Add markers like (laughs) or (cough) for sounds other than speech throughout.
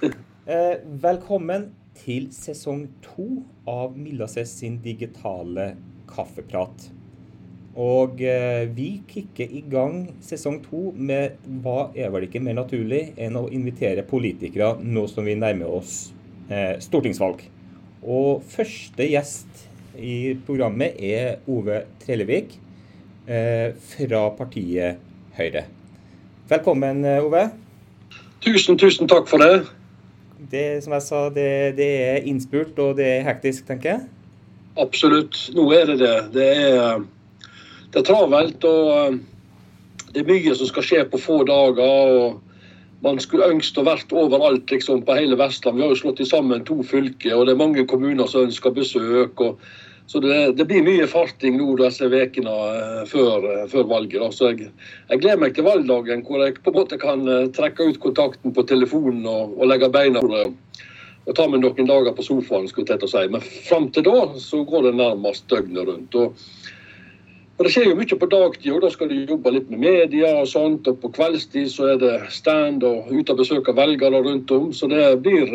Eh, velkommen til sesong to av Millases sin digitale kaffeprat. Og eh, vi kicker i gang sesong to med hva er vel ikke mer naturlig enn å invitere politikere nå som vi nærmer oss eh, stortingsvalg. Og første gjest i programmet er Ove Trellevik fra partiet Høyre. Velkommen, Ove. Tusen, tusen takk for det. Det som jeg sa, det, det er innspurt og det er hektisk, tenker jeg? Absolutt. Nå er det det. Det er, det er travelt. og eh, Det er mye som skal skje på få dager. og Man skulle ønsket å vært overalt liksom, på hele Vestland. Vi har jo slått sammen to fylker, og det er mange kommuner som ønsker besøk. og så det, det, blir mye farting nå disse ukene uh, før, uh, før, valget. Da. Så jeg, jeg, gleder meg til valgdagen hvor jeg på en måte kan uh, trekke ut kontakten på telefonen og, og legge beina på det. Og ta meg noen dager på sofaen, skulle jeg si. Men fram til da så går det nærmest døgnet rundt. Og, og Det skjer jo mye på dagtid, og da skal du jobbe litt med media og sånt. Og på kveldstid så er det stand og ute og besøke velgere rundt om. Så det blir,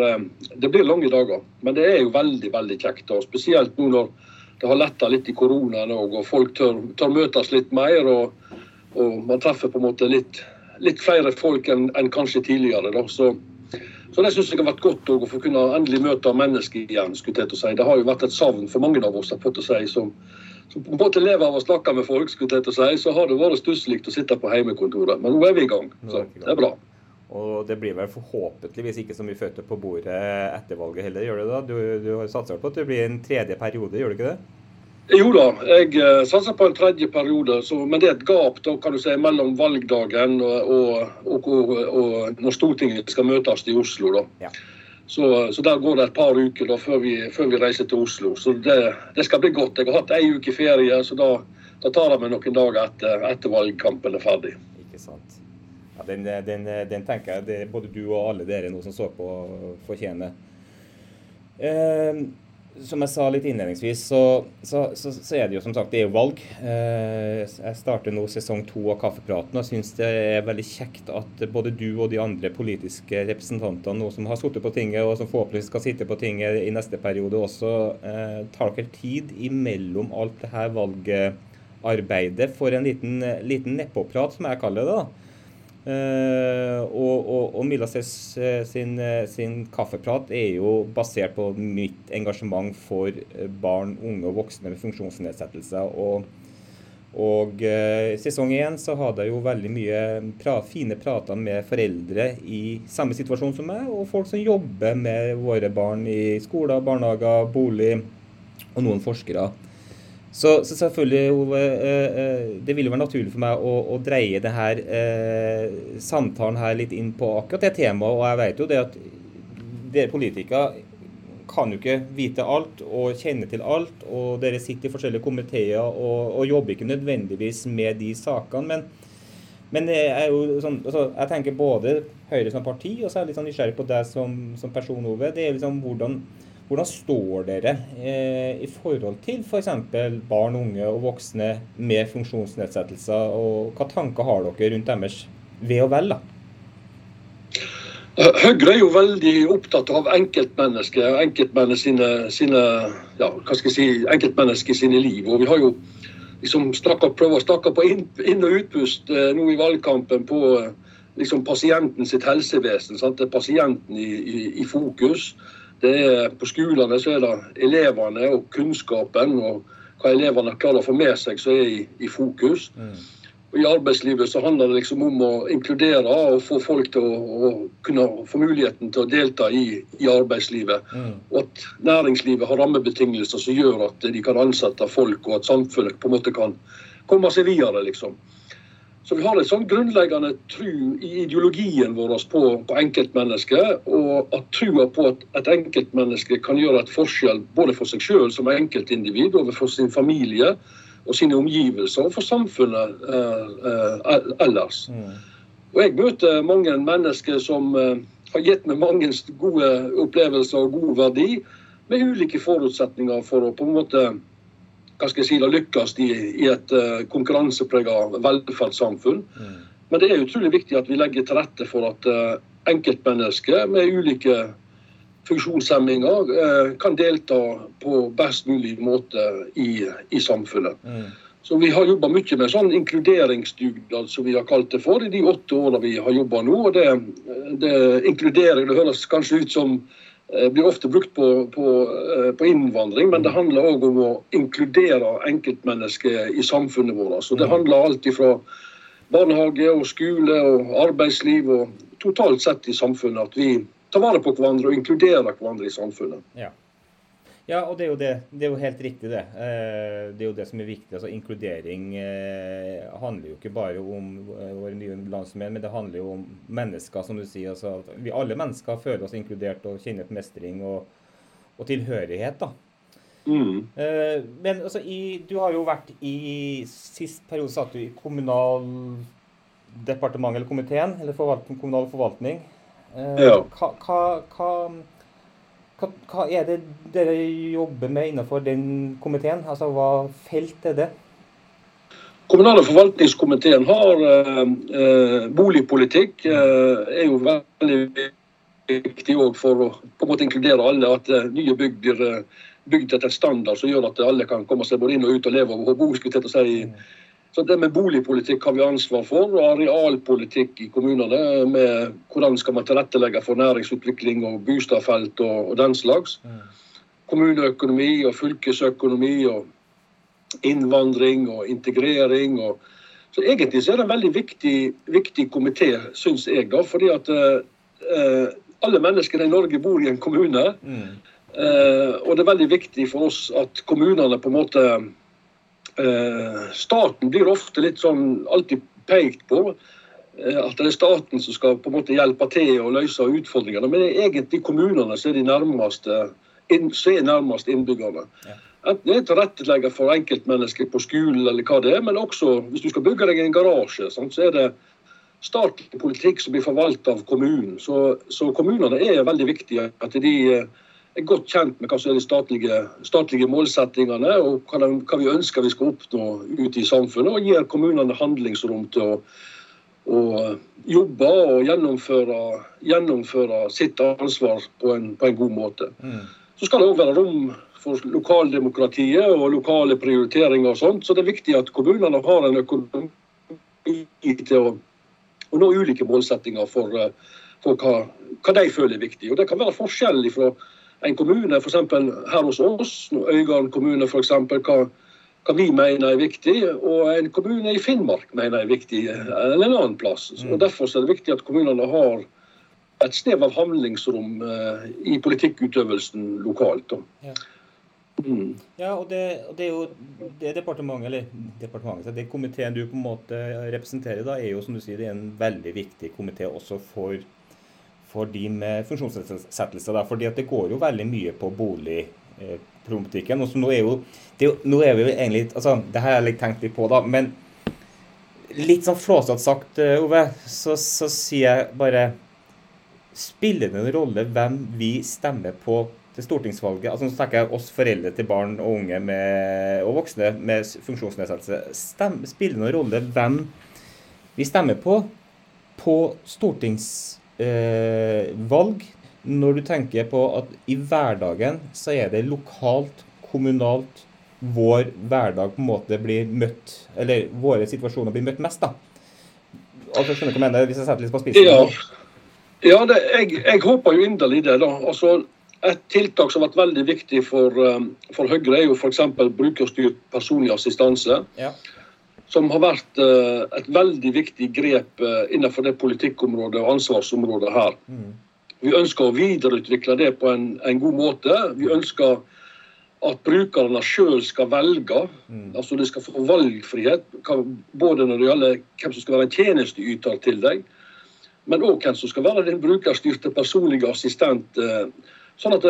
det blir lange dager. Men det er jo veldig, veldig kjekt. Og spesielt nå når det har letta litt i koronaen òg, og folk tør, tør, møtes litt mer. Og, og, man treffer på en måte litt, litt flere folk enn, en kanskje tidligere. Da. Så, så det syns jeg har vært godt å få kunne endelig møte mennesker igjen. skulle jeg til å si. Det har jo vært et savn for mange av oss fått å si, som, som, på en måte lever av å snakke med folk. skulle jeg til å si, Så har det vært stusslig å sitte på heimekontoret, Men nå er vi i gang. Så det er bra. Og det blir vel forhåpentligvis ikke så mye føtter på bordet etter valget heller, gjør det da? Du, du satser på at det blir en tredje periode, gjør du ikke det? Jo da, jeg uh, satser på en tredje periode. Så, men det er et gap da, kan du si, mellom valgdagen og, og, og, og når Stortinget skal møtes i Oslo. da. Ja. Så, så, der går det et par uker da, før, vi, før vi reiser til Oslo. Så det, det, skal bli godt. Jeg har hatt ei uke ferie, så da, da tar jeg meg noen dager etter, etter valgkampen er ferdig. Ikke sant. Ja, den, den, den, tenker jeg det, både du og alle dere nå som så på, fortjener. Eh, som jeg sa litt innledningsvis, så, så, så, så, er det jo som sagt det er jo valg. Eh, jeg starter nå sesong to av Kaffepraten og syns det er veldig kjekt at både du og de andre politiske representantene nå som har sittet på tinget, og som forhåpentligvis skal sitte på tinget i neste periode også, eh, tar dere tid imellom alt det her valgarbeidet for en liten, liten nedpåprat, som jeg kaller det. da og, og, og Milla uh, sin, uh, sin, kaffeprat er jo basert på mitt engasjement for barn, unge og voksne med funksjonsnedsettelser. Og, og sesong én så hadde jeg jo veldig mye pra, fine prater med foreldre i samme situasjon som meg, og folk som jobber med våre barn i skoler, barnehager, bolig, og noen forskere. Så, så, selvfølgelig, Ove, eh, eh, det vil jo være naturlig for meg å, å dreie det her, eh, samtalen her litt inn på akkurat det temaet. Og jeg vet jo det at dere politikere kan jo ikke vite alt og kjenne til alt. Og dere sitter i forskjellige komiteer og, og jobber ikke nødvendigvis med de sakene. Men, men jeg, sånn, altså, jeg tenker både Høyre som parti, og så er jeg litt sånn nysgjerrig på deg som, som person, Ove. Det er liksom hvordan hvordan står dere eh, i forhold til f.eks. For barn, unge og voksne med funksjonsnedsettelser, og hva tanker har dere rundt deres ve og vel? da? Høyre er jo veldig opptatt av enkeltmennesket enkeltmennesker sine, ja, hva skal jeg si, sine liv. Og vi har jo liksom prøvd å snakke på inn, og utpust eh, nå i valgkampen på liksom pasienten sitt helsevesen. Sant? Det er pasienten i, i, i fokus. Det er, på skolene så er det elevene og kunnskapen og hva elevene klarer å få med seg, som er i, i fokus. Mm. Og I arbeidslivet så handler det liksom om å inkludere og få folk til å, å kunne få muligheten til å delta i, i arbeidslivet. Mm. Og at næringslivet har rammebetingelser som gjør at de kan ansette folk, og at samfunnet på en måte kan komme seg videre. liksom. Så vi har en sånn grunnleggende tru i ideologien vår på, på enkeltmennesket. Og at trua på at et enkeltmenneske kan gjøre et forskjell både for seg sjøl som enkeltindivid, overfor sin familie og sine omgivelser, og for samfunnet eh, eh, ellers. Mm. Og jeg møter mange mennesker som eh, har gitt meg mange gode opplevelser og god verdi, med ulike forutsetninger for å på en måte hva skal jeg si, lykkes i, i et uh, konkurransepreget velferdssamfunn. Mm. Men det er utrolig viktig at vi legger til rette for at uh, enkeltmennesker med ulike funksjonshemminger eh, kan delta på best mulig måte i, i samfunnet. Mm. Så Vi har jobba mye med sånn inkluderingsdugnad, som vi har kalt det for, i de åtte årene vi har jobba nå. og det, det, Inkludering det høres kanskje ut som eh, blir ofte brukt på, på, eh, på innvandring, men det handler òg om å inkludere enkeltmennesker i samfunnet vårt. Så Det mm. handler alltid fra barnehage og skole og arbeidsliv og totalt sett i samfunnet at vi tar vare på hverandre og inkluderer hverandre i samfunnet. Ja. Ja og det er, det, det er, jo helt riktig, det. Eh, det er jo det som er viktig. altså Inkludering eh, handler jo ikke bare om eh, våre nye landsmenn, men det handler jo om mennesker, som du sier. altså Vi alle mennesker føler oss inkludert og kjenner på mestring og, og tilhørighet. da. Mm. Men altså, i, du har jo vært i Sist periode satt du i Kommunaldepartementet eller komiteen, eller forvalt, kommunal forvaltning. Ja. Hva, hva, hva, hva, er det dere jobber med innenfor den komiteen? Altså, Hva felt er det? Kommunal- og forvaltningskomiteen har eh, eh, boligpolitikk. Eh, er jo veldig viktig for å på en måte inkludere alle. At eh, nye bygg blir eh, bygd etter en standard som gjør at alle kan komme seg både inn og ut og leve og bo. skulle til å si, mm. Så det med boligpolitikk har vi ansvar for, og arealpolitikk i kommunene. med Hvordan skal man tilrettelegge for næringsutvikling og boligfelt og, og, den slags. Mm. Kommuneøkonomi og fylkesøkonomi og innvandring og integrering. og så Egentlig så er det en veldig viktig, viktig komité, syns jeg. da, fordi at eh, alle mennesker i Norge bor i en kommune. Mm. Eh, og det er veldig viktig for oss at kommunene på en måte Eh, staten blir ofte litt sånn alltid pekt på. Eh, at det er staten som skal på en måte hjelpe til å løse utfordringene. Men det er egentlig kommunene som er de nærmeste, som er nærmest innbyggerne. Ja. Enten det er tilrettelegger for enkeltmennesker på skolen, eller hva det er, men også hvis du skal bygge deg en garasje, så er det statlig politikk som blir forvaltet av kommunen. Så, så kommunene er veldig viktige. at de eh, er godt kjent med hva som er de statlige, statlige målsettingene og hva, de, hva, vi ønsker vi skal oppnå ute i samfunnet, og gir kommunene handlingsrom til å, å jobbe og gjennomføre, gjennomføre, sitt ansvar på en, på en god måte. Mm. Så skal det òg være rom for lokaldemokratiet og lokale prioriteringer og sånt, så det er viktig at kommunene har en økonomi til å, å nå ulike målsettinger for, for hva, hva, de føler er viktig. Og Det kan være forskjellig fra en kommune, f.eks. her hos oss, Øygarden kommune f.eks., hva, hva vi mener er viktig, og en kommune i Finnmark mener er viktig, eller en annen plass. Mm. Og Derfor er det viktig at kommunene har et snev av handlingsrom uh, i politikkutøvelsen lokalt. Ja. Mm. ja. og det, og det, er jo det departementet, eller departementet, det komiteen du på en måte representerer, da, er jo som du sier, det er en veldig viktig komité også for for de med funksjonsnedsettelse. fordi det går jo veldig mye på boligproblematikken. og nå nå er vi jo egentlig altså, Det her har jeg litt tenkt litt på, da. Men litt sånn flåsete sagt, eh, Ove, så, så sier jeg bare Spiller det en rolle hvem vi stemmer på til stortingsvalget? Altså, nå snakker jeg oss foreldre til barn og unge med, og voksne med funksjonsnedsettelse. Stem, spiller det noen rolle hvem vi stemmer på på stortingsvalget? Eh, valg når du tenker på at i hverdagen så er det lokalt, kommunalt, vår hverdag på en måte blir møtt Eller våre situasjoner blir møtt mest, da. Altså, skjønner du hva jeg mener, hvis jeg setter litt på spissen? Ja, ja det, jeg, jeg, håper jo inderlig det. da. Altså, et tiltak som har vært veldig viktig for, um, for Høyre, er jo f.eks. brukerstyrt personlig assistanse. Ja som har vært eh, et veldig viktig grep eh, innenfor det politikkområdet og ansvarsområdet her. Mm. Vi ønsker å videreutvikle det på en, en, god måte. Vi ønsker at brukerne sjøl skal velge. Mm. altså De skal få valgfrihet, både når det gjelder hvem som skal være en tjenesteyter til deg, men òg hvem som skal være din brukerstyrte personlige assistent. Eh, sånn at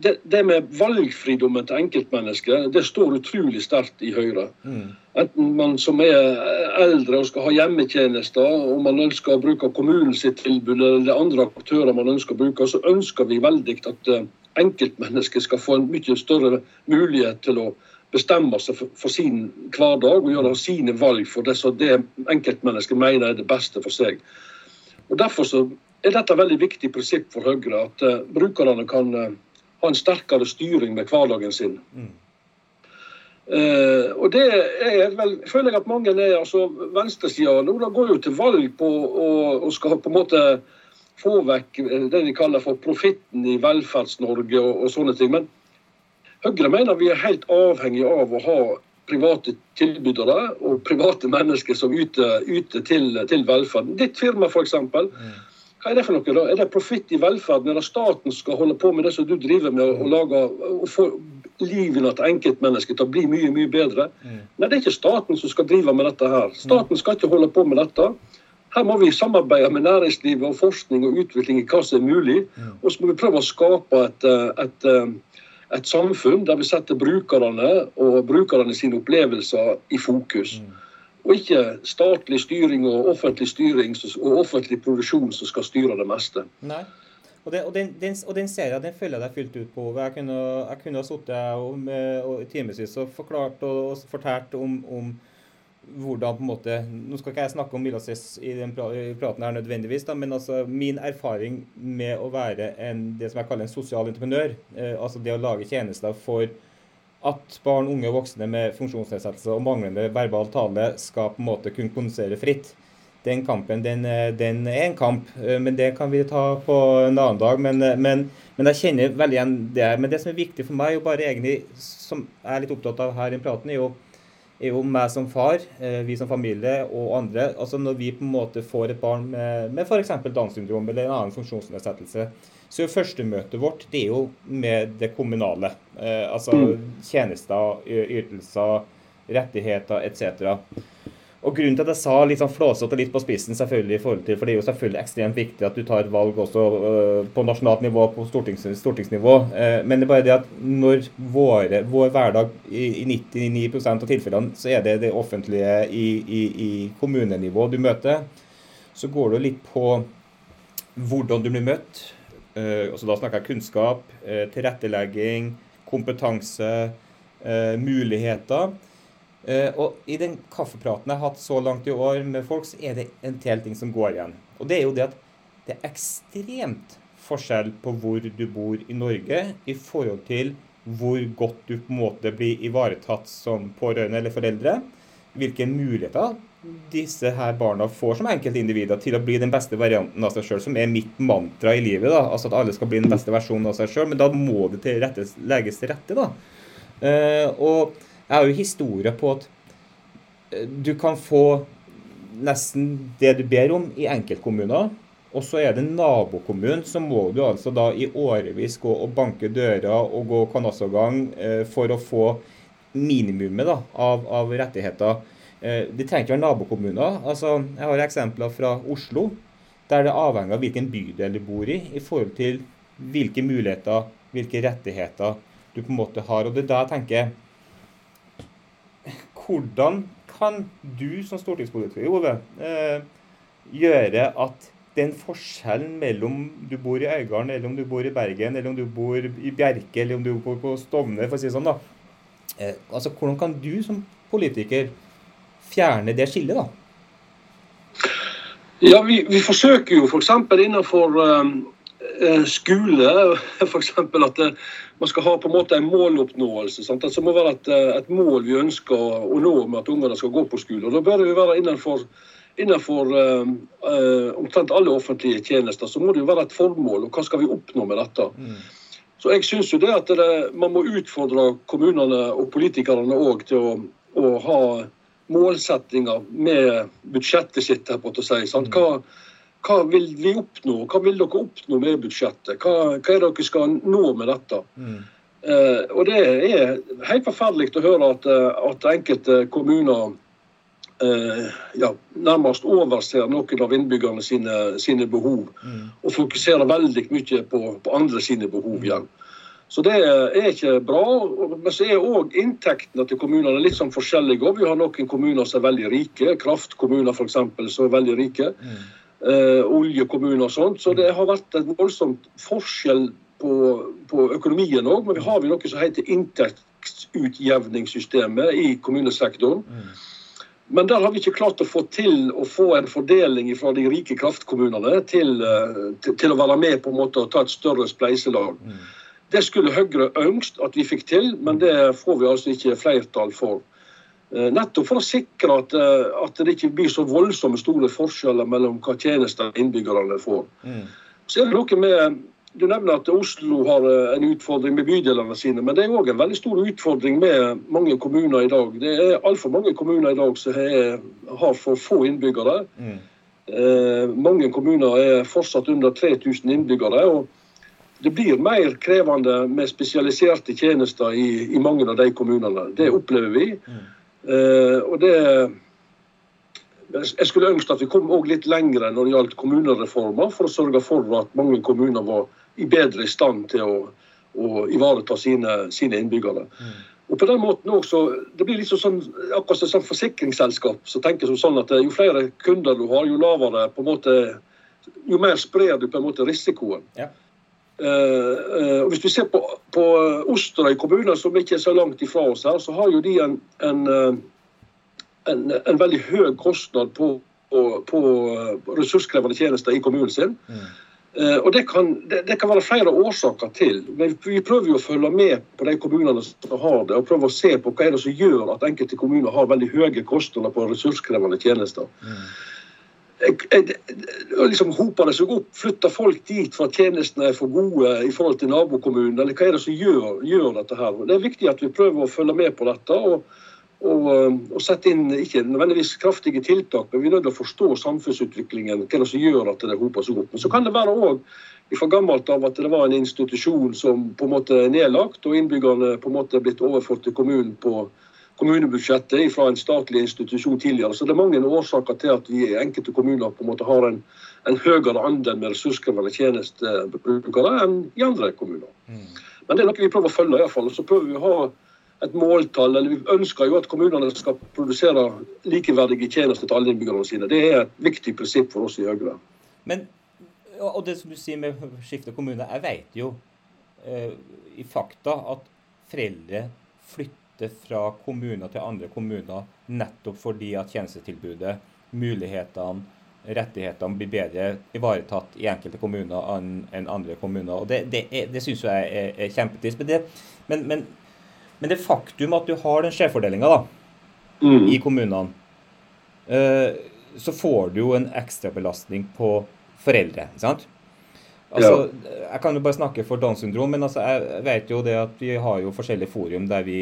det, det, med valgfridommen til enkeltmennesket det står utrolig sterkt i Høyre. Mm. Enten man som er eldre og skal ha hjemmetjenester, og man ønsker å bruke kommunens tilbud eller andre aktører man ønsker å bruke, så ønsker vi veldig at eh, enkeltmennesket skal få en mye større mulighet til å bestemme seg for, for sin hverdag og gjøre sine valg for det som det enkeltmennesket mener er det beste for seg. Og Derfor så er dette et veldig viktig prinsipp for Høyre. At uh, brukerne kan uh, ha en sterkere styring med hverdagen sin. Mm. Uh, og det er vel, føler jeg at mange er, altså Venstresida nå går jo til valg på å skal på en måte få vekk det de kaller for profitten i Velferds-Norge og, og, sånne ting. Men Høyre mener vi er helt avhengig av å ha private tilbydere og private mennesker som yter, yter til, til velferden. Ditt firma f.eks. Mm. Hva er det for noe? da? Er det profitt i velferden, når staten skal holde på med det som du driver med, og, lage, og få livene til enkeltmennesket til å bli mye mye bedre? Mm. Nei, det er ikke staten som skal drive med dette her. Staten skal ikke holde på med dette. Her må vi samarbeide med næringslivet og forskning og utvikling i hva som er mulig. Mm. Og så må vi prøve å skape et, et, et samfunn der vi setter brukerne og brukerne sine opplevelser i fokus. Og ikke statlig styring og offentlig styring og offentlig produksjon som skal styre det meste. Nei. Og, det, og, den, den, og den serien den følger jeg deg fullt ut på. Jeg kunne, jeg kunne ha sittet i timevis og forklart og, og fortalt om, om, hvordan på en måte Nå skal ikke jeg snakke om Milases i den praten her nødvendigvis, da, men altså min erfaring med å være en, det som jeg kaller en sosial entreprenør, eh, altså det å lage tjenester for at barn, unge og voksne med funksjonsnedsettelse og manglende verbal tale skal på en måte kunne kommunisere fritt. Den kampen den, eh, den, er en kamp, eh, men det kan vi ta på en annen dag. Men, eh, men, men jeg kjenner veldig igjen det. Men det som er viktig for meg, og bare egentlig, som jeg er litt opptatt av her i praten, er jo, er jo meg som far, vi som familie og andre. altså Når vi på en måte får et barn med, med f.eks. Downs syndrom eller en annen funksjonsnedsettelse, så førstemøtet vårt det er jo med det kommunale. Eh, altså mm. tjenester, ytelser, rettigheter etc. Og Grunnen til at jeg sa litt sånn flåsete litt på spissen, selvfølgelig i forhold til, for det er jo selvfølgelig ekstremt viktig at du tar valg også uh, på nasjonalt nivå, på stortings, stortingsnivå. Uh, men det er bare det at når våre, vår hverdag i, i 99% av tilfellene, så er det det offentlige i, i, i kommunenivå du møter, så går det litt på hvordan du blir møtt altså da snakker jeg kunnskap, uh, tilrettelegging, kompetanse, uh, muligheter. og i den kaffepraten jeg har hatt så langt i år med folk, så er det en del ting som går igjen. Og det er jo det at det er ekstremt forskjell på hvor du bor i Norge i forhold til hvor godt du på en måte blir ivaretatt som pårørende eller foreldre. Hvilke muligheter disse her barna får som enkeltindivider til å bli den beste varianten av seg sjøl, som er mitt mantra i livet. da, altså At alle skal bli den beste versjonen av seg sjøl. Men da må det til rettes, legges til rette. da. Uh, og jeg har jo historier på at uh, du kan få nesten det du ber om i enkeltkommuner. Og så er det nabokommunen, så må du altså da i årevis gå og banke dører og gå kanassogang uh, for å få minimumet da, av, av rettigheter. Eh, det trenger ikke være nabokommuner. Altså, jeg har eksempler fra Oslo, der det avhenger av hvilken bydel du bor i, i forhold til hvilke muligheter, hvilke rettigheter du på en måte har. Og det er da jeg tenker Hvordan kan du som stortingspolitiker, Ove, eh, gjøre at den forskjellen mellom du bor i Øygarden, eller om du bor i Bergen, eller om du bor i Bjerke, eller om du bor på Stovner, for å si det sånn, da. Eh, altså, hvordan kan du som politiker fjerne det skillet, da? Ja, vi, vi forsøker jo f.eks. innenfor eh, skole (laughs) for eksempel, at eh, man skal ha på en måte en måloppnåelse. Sant? Altså, det må være et, uh, et, mål vi ønsker å nå med at ungene skal gå på skole. og Da bør det jo være innenfor, innenfor eh, omtrent alle offentlige tjenester så må det jo være et formål. og Hva skal vi oppnå med dette? Mm. Så jeg synes jo det at det, Man må utfordre kommunene og politikerne òg til å, å ha målsettinger med budsjettet sitt. her på å si. Sant? Hva, hva vil vi oppnå? Hva vil dere oppnå med budsjettet? Hva, hva er det dere skal nå med dette? Mm. Eh, og Det er helt forferdelig å høre at, eh, at enkelte kommuner eh, ja, nærmest overser noen av innbyggerne sine, sine behov. Mm. Og fokuserer veldig mye på, på andre sine behov igjen. Mm. Så det er ikke bra. Men så er òg inntektene til kommunene litt sånn forskjellige. Vi har noen kommuner som er veldig rike. Kraftkommuner f.eks. som er veldig rike. Mm. Eh, oljekommuner og sånt. Så det har vært et voldsomt forskjell på, på økonomien òg. Men vi har jo noe som heter inntektsutjevningssystemet i kommunesektoren. Mm. Men der har vi ikke klart å få til å få en fordeling fra de rike kraftkommunene til, til, til å være med på en måte og ta et større spleiselag. Mm. Det skulle Høyre ønskt at vi fikk til, men det får vi altså ikke flertall for. Nettopp for å sikre at, at, det ikke blir så voldsomme store forskjeller mellom hva tjenester innbyggerne får. Mm. Så er det noe med du nevner at Oslo har eh, en utfordring med bydelene sine, men det er òg en veldig stor utfordring med mange kommuner i dag. Det er altfor mange kommuner i dag som har for få innbyggere. Mm. Eh, mange kommuner er fortsatt under 3000 innbyggere. og Det blir mer krevende med spesialiserte tjenester i, i mange av de kommunene. Det opplever vi. Eh, og det jeg skulle ønske at vi kom litt lenger når det gjaldt kommunereformer, for å sørge for at mange kommuner var i bedre stand til å, å ivareta sine, sine innbyggere. Og på den måten også, Det blir liksom sånn, akkurat som sånn forsikringsselskap som tenker sånn at jo flere kunder du har, jo lavere på en måte, jo mer sprer du på en måte risikoen. Ja. Uh, uh, og Hvis vi ser på, på Osterøy kommune, som ikke er så langt ifra oss her, så har jo de en, en, en, en veldig høy kostnad på, på, på ressurskrevende tjenester i kommunen sin. Mm. Eh, og det kan, det, det kan, være flere årsaker til. Men vi prøver jo å følge med på de kommunene som har det, og prøve å se på hva er det som gjør at enkelte kommuner har veldig høye kostnader på ressurskrevende tjenester. Mm. Liksom Hoper det seg opp? Flytter folk dit for at tjenestene er for gode i forhold til nabokommunen? Eller hva er det som gjør, gjør dette her? Det er viktig at vi prøver å følge med på dette. og og, eh, og sette inn ikke nødvendigvis kraftige tiltak, men vi er nødt til å forstå samfunnsutviklingen. Hva det som gjør at det hoper seg opp. Men så kan det være òg fra gammelt av at det var en institusjon som på en måte er nedlagt, og innbyggerne på en måte er blitt overført til kommunen på kommunebudsjettet fra en statlig institusjon tidligere. Så det er mange årsaker til at vi i enkelte kommuner på en måte har en, en høyere andel med ressurskrevende tjenestebrukere enn i andre kommuner. Mm. Men det er noe vi prøver å følge, i hvert fall. Og så prøver vi å ha et måltall. eller Vi ønsker jo at kommunene skal produsere likeverdige tjenester til alle innbyggerne sine. Det er et viktig prinsipp for oss i Høyre. Men, og det som du sier med skifte kommune, jeg vet jo eh, i fakta at foreldre flytter fra kommuner til andre kommuner nettopp fordi at tjenestetilbudet, mulighetene, rettighetene blir bedre ivaretatt i enkelte kommuner enn andre kommuner. og Det, det, er, det syns jeg er, er kjempetrist. Men, men, men men det faktum at du har den skjevfordelinga mm. i kommunene, uh, så får du jo en ekstrabelastning på foreldre. ikke sant? Altså. Jeg kan jo bare snakke for Downs syndrom, men altså, jeg vet jo det at vi har jo forskjellige forum der vi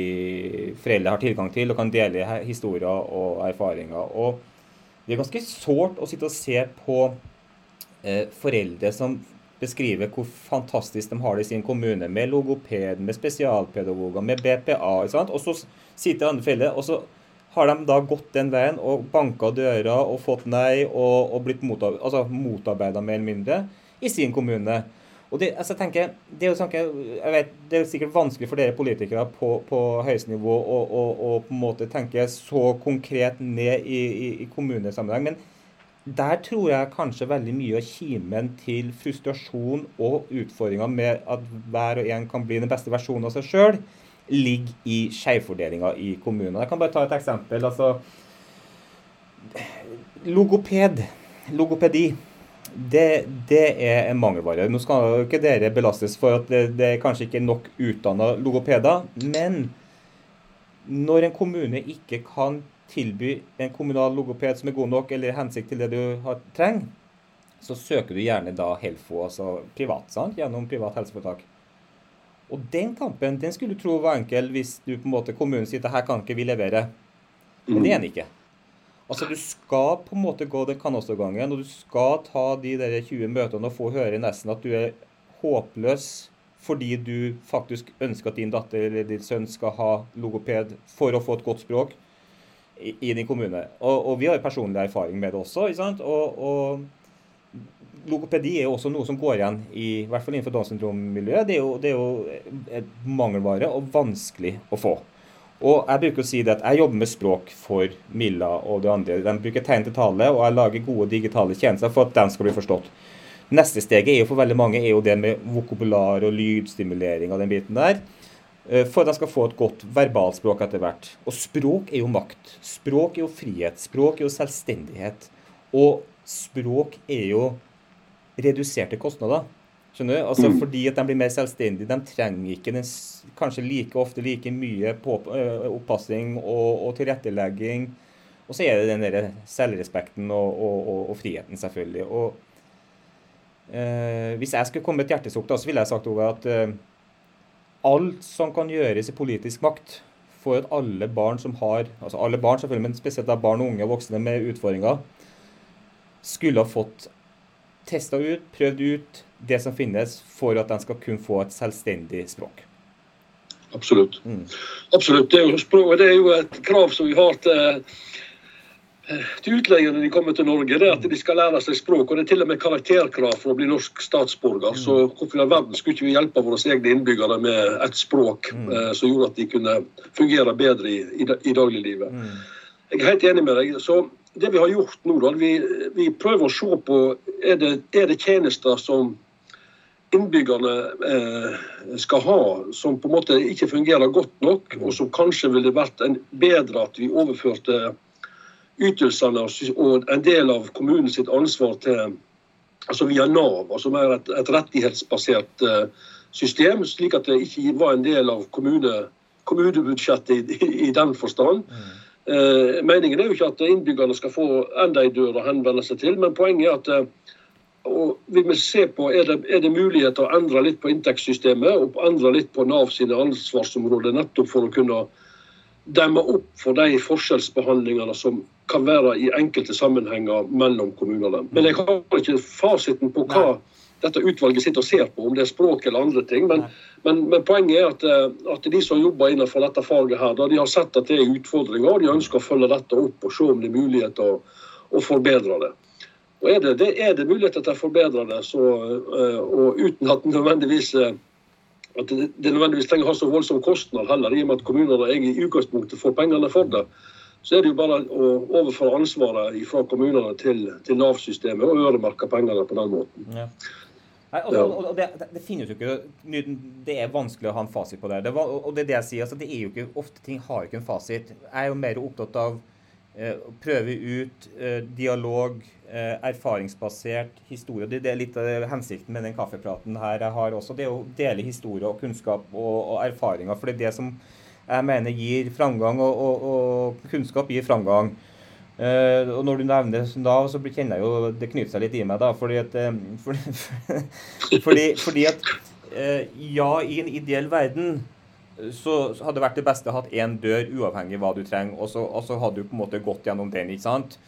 foreldre har tilgang til og kan dele historier og erfaringer. Og det er ganske sårt å sitte og se på eh, foreldre som beskriver hvor fantastisk de har det i sin kommune, med logoped, med spesialpedagoger, med BPA. Og så sitter andre foreldre, og så har de da gått den veien og banka døra og fått nei og, og blitt motarbeida altså, mer eller mindre i sin kommune. Og det, altså, jeg tenker, det, er jo sånn, jeg vet, det er sikkert vanskelig for dere politikere på, på høyeste nivå å, å, å, på en måte tenke så konkret ned i, i, i kommunesammenheng. men der tror jeg kanskje veldig mye av kimen til frustrasjon og utfordringer med at hver og en kan bli den beste versjonen av seg sjøl, ligger i skjevfordelinga i kommunene. Jeg kan bare ta et eksempel. altså Logoped, logopedi, det, det er en mangelvare. Nå skal ikke dere belastes for at det, det er kanskje ikke er nok utdanna logopeder, men når en kommune ikke kan tilby en kommunal logoped som er god nok, eller hensikt til det du har, trenger, så søker du gjerne da Helfo, altså privat, sant? gjennom privat helseforetak. Og den kampen den skulle du tro var enkel hvis du på en måte kommunen sier at her kan ikke vi levere. Men det er den ikke. Altså Du skal på en måte gå den kanalstorgangen, og du skal ta de der 20 møtene og få høre nesten at du er håpløs fordi du faktisk ønsker at din datter eller din sønn skal ha logoped for å få et godt språk i, i din kommune. Og, og, vi har personlig erfaring med det også. ikke sant? Og, og, logopedi er jo også noe som går igjen, i, i hvert fall innenfor Downs syndrom-miljøet. Det, det, er jo et mangelvare og vanskelig å få. Og jeg bruker å si det at jeg jobber med språk for Milla og de andre. De bruker tegn til tale, og jeg lager gode digitale tjenester for at de skal bli forstått. Neste steget er jo for veldig mange er jo det med vokabular og lydstimulering og den biten der. Eh, for at de skal få et godt verbalspråk etter hvert. Og språk er jo makt. Språk er jo frihet. Språk er jo selvstendighet. Og språk er jo reduserte kostnader. Skjønner du? Altså mm. Fordi at de blir mer selvstendige. De trenger ikke den, kanskje like ofte like mye på, uh, oppassing og, og, tilrettelegging. Og så er det den der selvrespekten og, og, og friheten, selvfølgelig. Og eh, Hvis jeg skulle komme med et hjertesukk, så ville jeg sagt over at eh, alt som kan gjøres i politisk makt for at alle barn som har altså alle barn selvfølgelig, men spesielt da barn og unge og voksne med utfordringer, skulle ha fått testa ut, prøvd ut det som finnes, for at de skal kunne få et selvstendig språk. Absolutt. Mm. Absolutt. Det er, jo, det er, jo, et krav som vi har til, til utlendinger når de kommer til Norge. det er At de skal lære seg språk. og Det er til og med karakterkrav for å bli norsk statsborger. Mm. Så hvorfor i all verden skulle ikke vi hjelpe våre egne innbyggere med et språk mm. eh, som gjorde at de kunne fungere bedre i, i, i dagliglivet? Mm. Jeg er helt enig med deg. så det vi har gjort nå, da, vi, vi prøver å se på er det, er det tjenester som innbyggerne eh, skal ha, som på en måte ikke fungerer godt nok, og som kanskje ville vært en, bedre at vi overførte ytelsene og en del av kommunens ansvar til altså via Nav, altså mer et, et rettighetsbasert eh, system, slik at det ikke var en del av kommune, kommunebudsjettet i, i, den forstand. Mm. Eh, meningen er jo ikke at innbyggerne skal få enda en dør å henvende seg til, men poenget er at eh, og vi vil se på er det, er det muligheter å endre litt på inntektssystemet og endre litt på Nav sine ansvarsområder, nettopp for å kunne demme opp for de forskjellsbehandlingene som kan være i enkelte sammenhenger mellom kommunene. Men jeg har ikke fasiten på hva dette utvalget sitter og ser på, om det er språk eller andre ting. Men, men, men poenget er at, eh, at, de som jobber innenfor dette faget, her, da, de har sett at det er utfordringer, og de ønsker å følge dette opp og se om det er muligheter å, å forbedre det. Og er det, det, er det muligheter til å forbedre det, så, eh, og uten at nødvendigvis eh, at det, det nødvendigvis trenger å ha så voldsom kostnad heller, i og med at kommunene i utgangspunktet får pengene for det så er det jo bare å overføre ansvaret fra kommunene til, til Nav-systemet og øremerke pengene på den måten. Ja. Nei, altså, og, og det, det, finnes jo ikke Det er vanskelig å ha en fasit på det. det var, og det er det jeg sier. Altså, det er jo ikke, ofte ting har jo ikke en fasit. Jeg er jo mer opptatt av prøve ut eh, dialog, eh, erfaringsbasert historie. Det, er litt av hensikten med den kaffepraten her jeg har også. Det er å dele historie og kunnskap og, og erfaringer. For det er det som jeg mener gir framgang, og, og, og kunnskap gir framgang. Uh, og når du nevner det da, så kjenner jeg jo det knyter seg litt i meg, da. Fordi at, fordi, (laughs) fordi, fordi, at uh, Ja, i en ideell verden så hadde det vært det beste å ha én dør, uavhengig av hva du trenger, og så, og så hadde du på en måte gått gjennom den. ikke sant?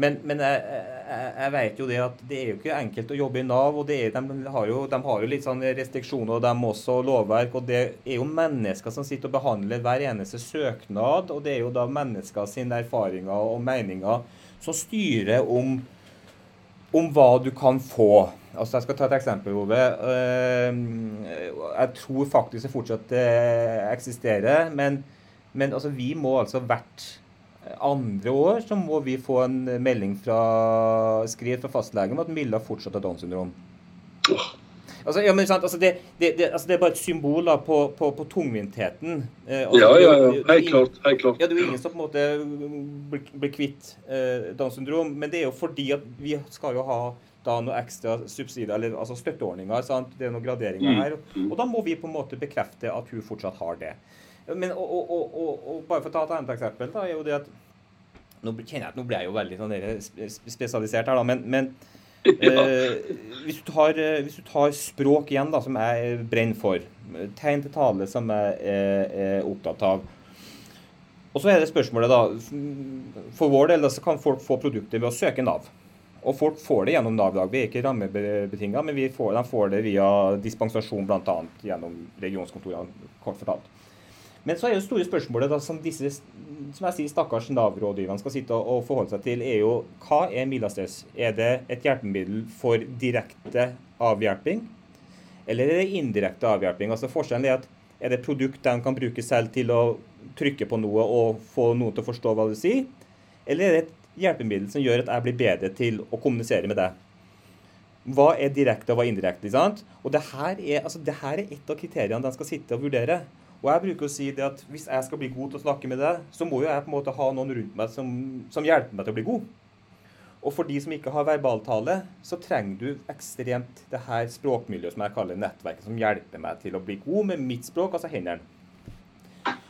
Men, men jeg, jeg, jeg, vet jo det at det er jo ikke enkelt å jobbe i Nav. og er, de, har jo, de, har jo, litt sånn restriksjoner, og de også lovverk. og Det er jo mennesker som sitter og behandler hver eneste søknad. Og det er jo da mennesker sine erfaringer og meninger som styrer om, om hva du kan få. Altså Jeg skal ta et eksempel, Ove. Jeg tror faktisk det fortsatt eksisterer. Men, men altså, vi må altså hvert andre år så må vi få en melding fra skriv fra fastlegen om at Milla fortsatt har Downs syndrom. Altså, ja, men, altså, det, det, det, altså, det, er bare et symbol da, på, på, på tungvintheten. Eh, altså, ja, ja, ja. Helt klart. Helt klart. Ja, Det er jo ingen som på en måte blir, blir kvitt eh, Downs syndrom, men det er jo fordi at vi skal jo ha da noe ekstra subsidier, eller altså støtteordninger. Sant? Det er noen graderinger her. Mm. Og da må vi på en måte bekrefte at hun fortsatt har det. Men, og, og, og, og, bare for å ta et annet eksempel, da, er jo det at Nå kjenner jeg at nå ble jeg jo veldig sånn spesialisert her, da, men, men (laughs) eh, hvis, du tar, eh, hvis, du tar, språk igjen, da, som jeg brenner for, tegn til tale som jeg er, er opptatt av og så er det spørsmålet, da For vår del da, så kan folk få produkter ved å søke Nav. Og folk får det gjennom Nav i dag. Vi er ikke rammebetinga, men får, de får det via dispensasjon bl.a. gjennom regionskontorene, kort fortalt. Men så er jo store spørsmålet da, som disse som jeg sier, stakkars Nav-rådgiverne skal sitte og forholde seg til, er jo hva er Milastress? Er det et hjelpemiddel for direkte avhjelping, eller er det indirekte avhjelping? Altså Forskjellen er at er det et produkt de kan bruke selv til å trykke på noe og få noen til å forstå hva du sier, eller er det et hjelpemiddel som gjør at jeg blir bedre til å kommunisere med deg? Hva er direkte og hva er indirekte? sant? Og det her er, altså, det her er et av kriteriene de skal sitte og vurdere. Og jeg bruker å si det at hvis jeg skal bli god til å snakke med deg, så må jo jeg på en måte ha noen rundt meg som, som hjelper meg til å bli god. Og for de som ikke har verbaltale, så trenger du ekstremt det her språkmiljøet som jeg kaller nettverket, som hjelper meg til å bli god med mitt språk, altså hendene.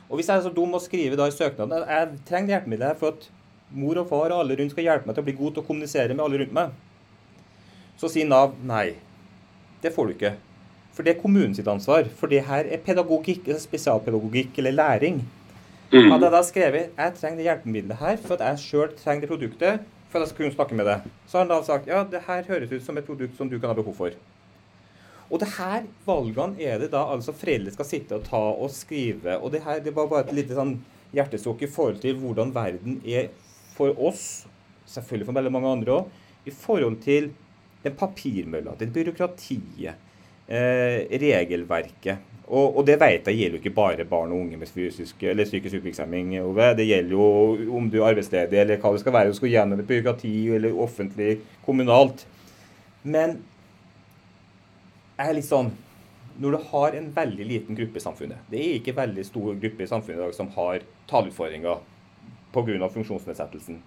Og hvis jeg er så dum å skrive da i søknaden Jeg trenger hjelpemidler for at mor og far og alle rundt skal hjelpe meg til å bli god til å kommunisere med alle rundt meg. Så sier Nav nei. Det får du ikke. For det er kommunen sitt ansvar. For det her er pedagogikk, altså spesialpedagogikk eller læring. Mm. Hadde jeg da skrevet jeg trenger det hjelpemiddelet her for at jeg sjøl trenger det produktet for at jeg skal kunne snakke med det, så har han da sagt ja, det her høres ut som et produkt som du kan ha behov for. Og det her valgene er det da altså foreldre skal sitte og ta og skrive. Og det her det var bare et lite sånn hjertesukk i forhold til hvordan verden er for oss, selvfølgelig for veldig mange andre òg, i forhold til den papirmølla, det byråkratiet eh, regelverket. Og, og, det vet jeg gjelder jo ikke bare barn og unge med fysisk eller psykisk utviklingshemming. Det gjelder jo om du er arbeidsledig eller hva det skal være. Du skal gjennom et byråkrati eller offentlig, kommunalt. Men jeg er litt sånn Når du har en veldig liten gruppe i samfunnet Det er ikke veldig stor gruppe i samfunnet i dag som har taleutfordringer pga. funksjonsnedsettelsen.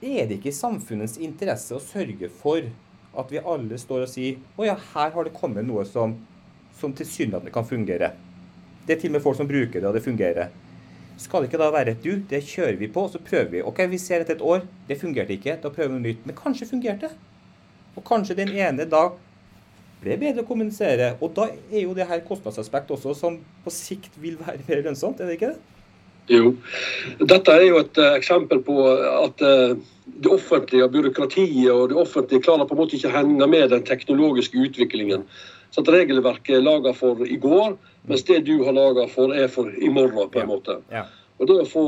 Er det ikke i samfunnets interesse å sørge for at vi alle står og sier å ja, her har det kommet noe som, som tilsynelatende kan fungere. Det er til og med folk som bruker det, og det fungerer. Skal det ikke da være du, det kjører vi på, så prøver vi. Ok, vi ser etter et år, det fungerte ikke, da prøver vi noe nytt. Men kanskje fungerte. Og kanskje den ene da ble bedre å kommunisere. Og da er jo det her kostnadsaspekt også som på sikt vil være mer lønnsomt, er det ikke det? Jo. Dette er jo et uh, eksempel på at uh, det offentlige byråkratiet og det offentlige klarer på en måte ikke å henge med den teknologiske utviklingen. Så at Regelverket er laga for i går, mens det du har laga for, er for i morgen. på en måte. Ja. Og det å få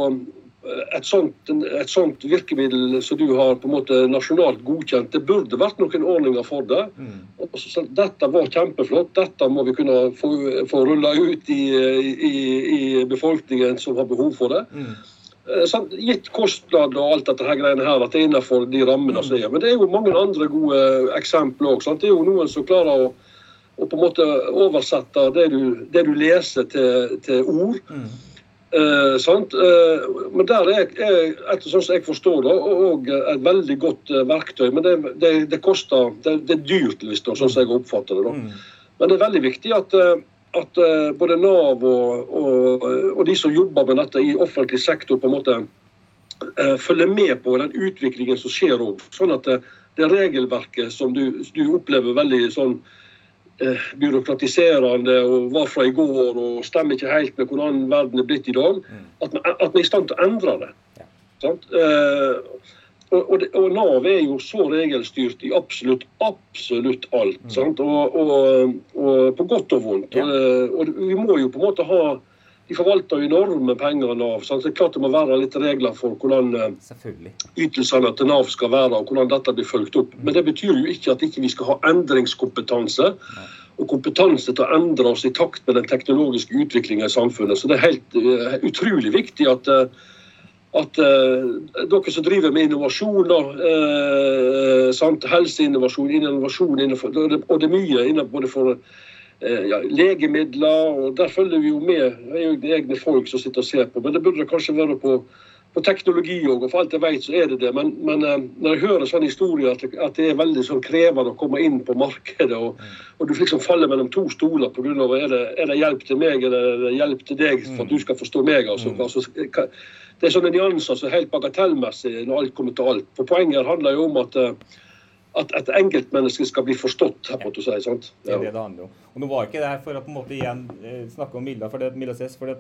et sånt, et sånt, virkemiddel som du har på en måte nasjonalt godkjent, det burde vært noen ordninger for det. Mm. Så, dette var kjempeflott. Dette må vi kunne få, få rulla ut i, i, i, befolkningen som har behov for det. Mm. Sånn, gitt kostnad og alt dette her greiene her, at det er innenfor de rammene mm. som er. Men det er jo mange andre gode eksempler òg. Det er jo noen som klarer å, å, på en måte oversette det du, det du leser, til, til ord. Mm. Eh, eh, men der er, er etter sånn som jeg forstår det, òg et veldig godt eh, verktøy. Men det, det, det koster det, det, er dyrt, liksom, sånn som jeg oppfatter det. Mm. Men det er veldig viktig at, eh, at eh, både Nav og, og, og, de som jobber med dette i offentlig sektor, på en måte eh, følger med på den utviklingen som skjer òg. Sånn at det, regelverket som du, du opplever veldig sånn byråkratiserende og var fra i går og stemmer ikke helt med hvordan verden er blitt i dag, mm. at vi, er i stand til å endre det. Eh, og, og, og, Nav er jo så regelstyrt i absolutt absolutt alt. Mm. Og, og, på godt og vondt. Ja. Og, vi må jo på en måte ha de forvalter enorme penger, av Nav. Så det er klart det må være litt regler for hvordan eh, ytelsene til Nav skal være, og hvordan dette blir fulgt opp. Men det betyr jo ikke at ikke vi ikke skal ha endringskompetanse. Og kompetanse til å endre oss i takt med den teknologiske utviklingen i samfunnet. Så det er helt uh, utrolig viktig at, uh, at dere som driver med innovasjon, helseinnovasjon, innovasjon innenfor, og det er mye innenfor både for Eh, ja, legemidler. og Der følger vi jo med. Det er jo egne folk som sitter og ser på. Men det burde kanskje være på, på teknologi òg. For alt jeg vet, så er det det. Men, men eh, når jeg hører sånne historier at det, at det er veldig sånn krevende å komme inn på markedet, og, og du liksom faller mellom to stoler pga. Er, det, er det hjelp til meg eller er det hjelp til deg for at du skal forstå meg? Altså, mm. altså, det er sånne nyanser som er helt bagatellmessig når alt kommer til alt. For Poenget handler jo om at eh, at et enkeltmenneske skal bli forstått. her, måtte du si, sant? Ja. Det er det det handler om. Og Nå var ikke det her for å på en måte igjen eh, snakke om Milla, for det, Milla ses, for det,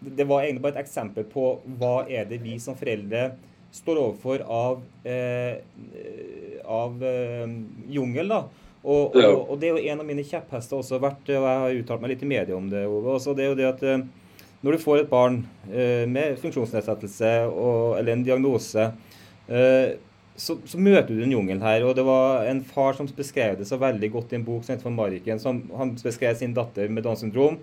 det, var egentlig bare et eksempel på hva er det vi som foreldre står overfor av, eh, av eh, jungel. da. Og, og, og, det er jo en av mine kjepphester også vært, og jeg har uttalt meg litt i media om det. Også, det er jo det at eh, når du får et barn eh, med funksjonsnedsettelse og, eller en diagnose eh, så, så, møter du den jungelen her. og Det var en far som beskrev det så veldig godt i en bok som heter von Mariken. Som, han beskrev sin datter med Downs syndrom.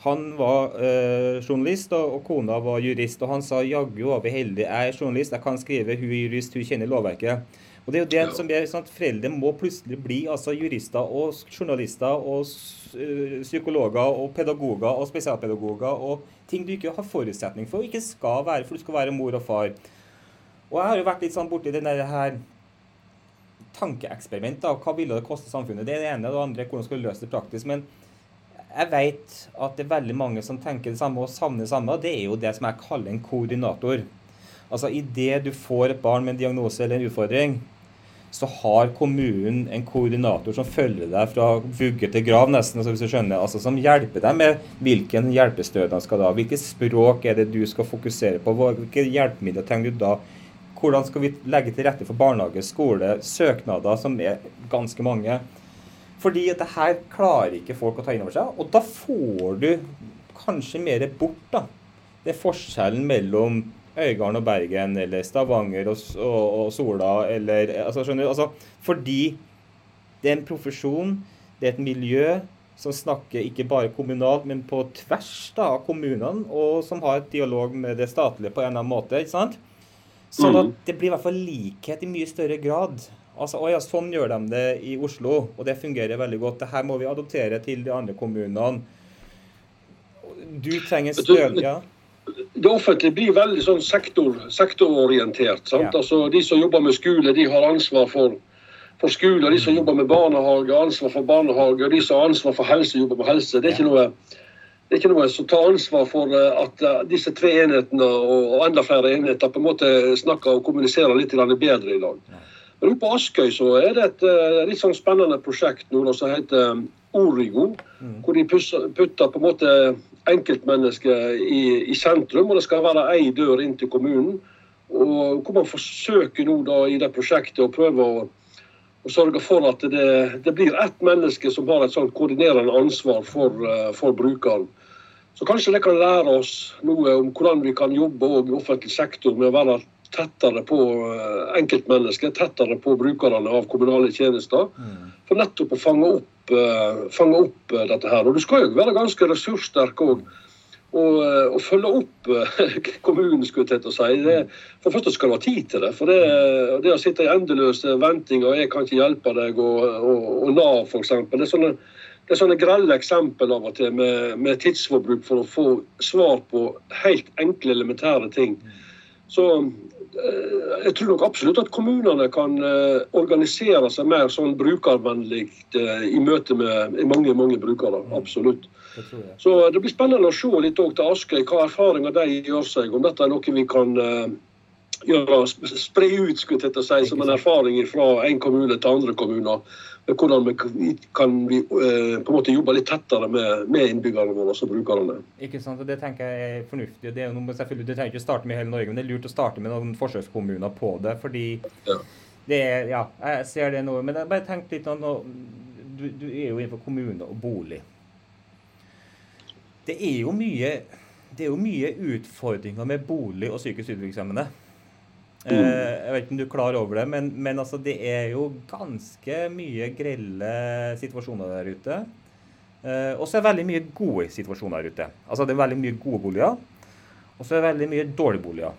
Han var øh, journalist, og, og, kona var jurist. Og han sa jaggu var vi heldige. Jeg er journalist, jeg kan skrive, hun er jurist, hun kjenner lovverket. Og Og det er jo det som er sånn at Foreldre må plutselig bli altså jurister og journalister og psykologer og pedagoger og spesialpedagoger og ting du ikke har forutsetning for og ikke skal være, for du skal være mor og far. Og jeg har jo vært litt sånn borti det her tankeeksperiment. da, Hva ville det koste samfunnet? Det er det ene. Og det andre hvordan skal du løse det praktisk. Men jeg vet at det er veldig mange som tenker det samme og savner det samme. og Det er jo det som jeg kaller en koordinator. Altså Idet du får et barn med en diagnose eller en utfordring, så har kommunen en koordinator som følger deg fra vugge til grav, nesten, altså hvis du skjønner, altså som hjelper deg med hvilken hjelpestønad skal da, hvilket språk er det du skal fokusere på, hvilke hjelpemidler trenger du da, hvordan skal vi legge til rette for barnehage, skole, søknader, som er ganske mange. Fordi at det her klarer ikke folk å ta inn over seg, og da får du kanskje mer bort, da. Det er forskjellen mellom Øygarden og Bergen, eller Stavanger og, og, og Sola, eller altså, skjønner du? Altså, fordi det er en profesjon, det er et miljø som snakker ikke bare kommunalt, men på tvers da, av kommunene, og som har et dialog med det statlige på en eller annen måte. ikke sant? Sånn at mm. det blir i hvert fall likhet i mye større grad. Altså, å ja, Sånn gjør de det i Oslo, og det fungerer veldig godt. Dette må vi adoptere til de andre kommunene. Du trenger støv... Ja det offentlige blir veldig sånn sektor, sektororientert. Ja. Altså, de som jobber med skole, de har ansvar for, for skole. De som jobber med barnehage, har ansvar for barnehage. De som har ansvar for helse, jobber med helse. Det er ikke noe, det er ikke noe som tar ansvar for eh, at eh, disse tre enhetene og, enda flere enheter på en måte snakker og kommuniserer litt bedre i dag. Men på Askøy så er det et uh, litt sånn spennende prosjekt nå som heter Origo. Mm. Hvor de putter på en måte enkeltmennesket i, i, sentrum, og det skal være ei dør inn til kommunen. Og hvor man forsøker nå da i det prosjektet å prøve å, og sørge for at det, det, blir ett menneske som har et sånt koordinerende ansvar for, for brukeren. Så kanskje det kan lære oss noe om hvordan vi kan jobbe i offentlig sektor med å være tettere på uh, enkeltmennesket, tettere på brukerne av kommunale tjenester. Mm. For nettopp å fange opp uh, fange opp uh, dette her. Og du skal jo være ganske ressurssterk òg. Og, og, følge opp (laughs) kommunen, skulle jeg til å si. Det, for først skal du ha tid til det. For det, det å sitte i endeløse ventinger, 'jeg kan ikke hjelpe deg' og, og, og Nav f.eks. Det er sånne det er sånne grelle eksempel av og til med, med, tidsforbruk for å få svar på helt enkle, elementære ting. Så Eh, jeg tror nok absolutt at kommunene kan eh, organisere seg mer sånn brukervennlig eh, i møte med mange mange brukere. Mm. Absolutt. Så det blir spennende å se litt til Askøy, hva erfaringer de gjør seg. Om dette er noe vi kan gjøre, spre ut skulle jeg si, som en erfaring fra en kommune til andre kommuner hvordan vi kan vi, eh, på en måte jobbe litt tettere med, med innbyggerne våre og brukerne. Ikke sant, og Det tenker jeg er fornuftig. Det er noe, selvfølgelig, det trenger ikke å starte med hele Norge, men det er lurt å starte med noen forsøkskommuner på det. fordi ja. det er, ja, jeg ser det nå. Men jeg bare tenk litt nå, du, du er jo innenfor kommune og bolig. Det er jo mye det er jo mye utfordringer med bolig og psykisk utviklingshemmede. Mm. Eh, jeg vet ikke om du er klar over det, men, men altså, det er jo ganske mye grelle situasjoner der ute. Eh, og så er det veldig mye gode situasjoner der ute. Altså Det er veldig mye gode boliger, og så er det veldig mye dårlige boliger.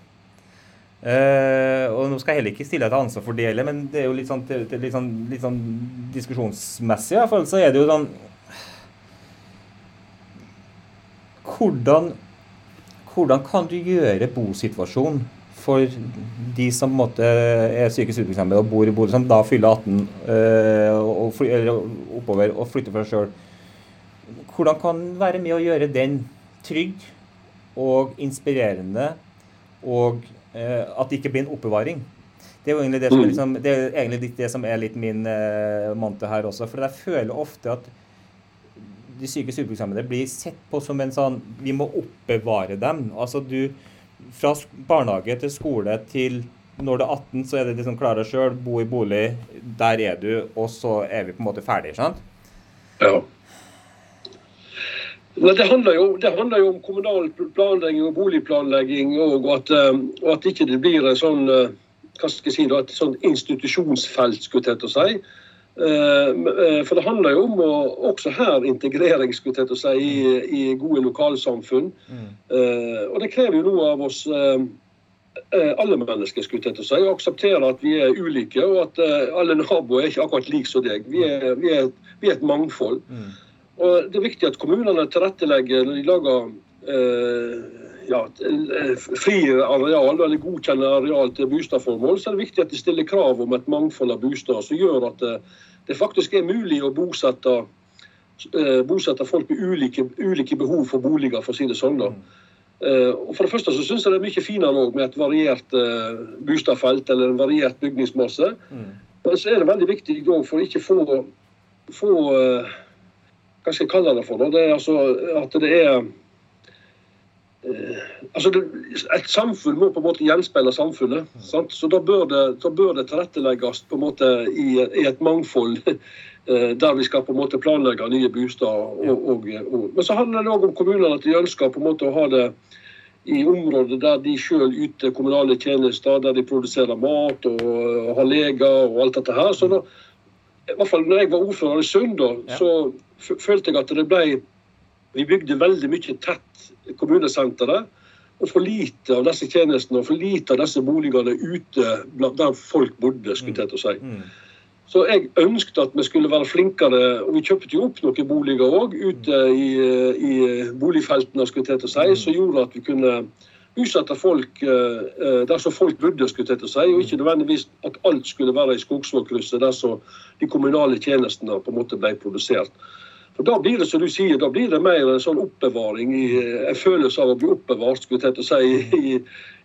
Uh, og Nå skal jeg heller ikke stille deg til ansvar for det, men det er jo litt sånn, litt sånn, litt sånn diskusjonsmessig. I hvert så er det jo sånn hvordan, hvordan kan du gjøre bosituasjonen for de som på en måte, er psykisk utviklingshemmede og bor i Bodø, som da fyller 18 øh, og, fly, eller oppover og flytter for seg sjøl, hvordan kan være med å gjøre den trygg og inspirerende, og øh, at det ikke blir en oppbevaring? Det er jo egentlig det som er, liksom, det er, egentlig det som er litt min øh, mantra her også. For jeg føler ofte at de psykisk utviklingshemmede blir sett på som en sånn Vi må oppbevare dem. Altså du fra barnehage til skole til når du er 18, så er det liksom klare sjøl, bo i bolig. Der er du, og så er vi på en måte ferdig, sant? Ja. Men det handler, jo, det handler jo om kommunal planlegging og boligplanlegging, og at, eh, og at ikke det blir en sånn eh, hva skal jeg si, et sånn institusjonsfelt, skulle jeg til å si. Eh, eh, for det handler jo om å, også her integrering skulle jeg si, i, i gode lokalsamfunn. Mm. Eh, og det krever jo noe av oss alle mennesker, skulle til å si, og akseptere at vi er ulike, og at alle naboer er ikke akkurat like som deg. Vi er, vi er, vi er et mangfold. Mm. Og Det er viktig at kommunene tilrettelegger når de lager eh, ja, fri areal, eller godkjenne areal til boligformål, så er det viktig at de stiller krav om et mangfold av boliger som gjør at det, det, faktisk er mulig å bosette, eh, bosette folk med ulike, ulike, behov for boliger, for å si det sånn. da. Og For det første så syns jeg det er mye finere med et variert boligfelt eller en variert bygningsmasse. Mm. Men så er det veldig viktig for å ikke få, få Hva skal jeg kalle det for? Det altså at det er altså det, Et samfunn må på en måte gjenspeile samfunnet. Sant? Så da bør, det, da bør, det, tilrettelegges på en måte i, i et mangfold (laughs) der vi skal på en måte planlegge nye boliger. Men så handler det òg om kommunene at de ønsker på en måte å ha det i områder der de sjøl yter kommunale tjenester, der de produserer mat og har leger og alt dette her. Så da, i hvert fall når jeg var ordfører i Sund, da, så følte jeg at det ble Vi bygde veldig mye tett kommunesenteret. Og for lite av disse tjenestene og for lite av disse boligene ute der folk bodde. skulle jeg til å si. Mm. Så jeg ønsket at vi skulle være flinkere, og vi kjøpte jo opp noen boliger òg ute i, i, boligfeltene, skulle jeg til å si, mm. som gjorde at vi kunne utsette folk eh, der som folk bodde, skulle jeg til å si, og ikke nødvendigvis at alt skulle være i Skogsvågkrysset, der så de kommunale tjenestene på en måte ble produsert. For Da blir det som du sier, da blir det mer en sånn oppbevaring, i, en følelse av å bli oppbevart skulle jeg si, i,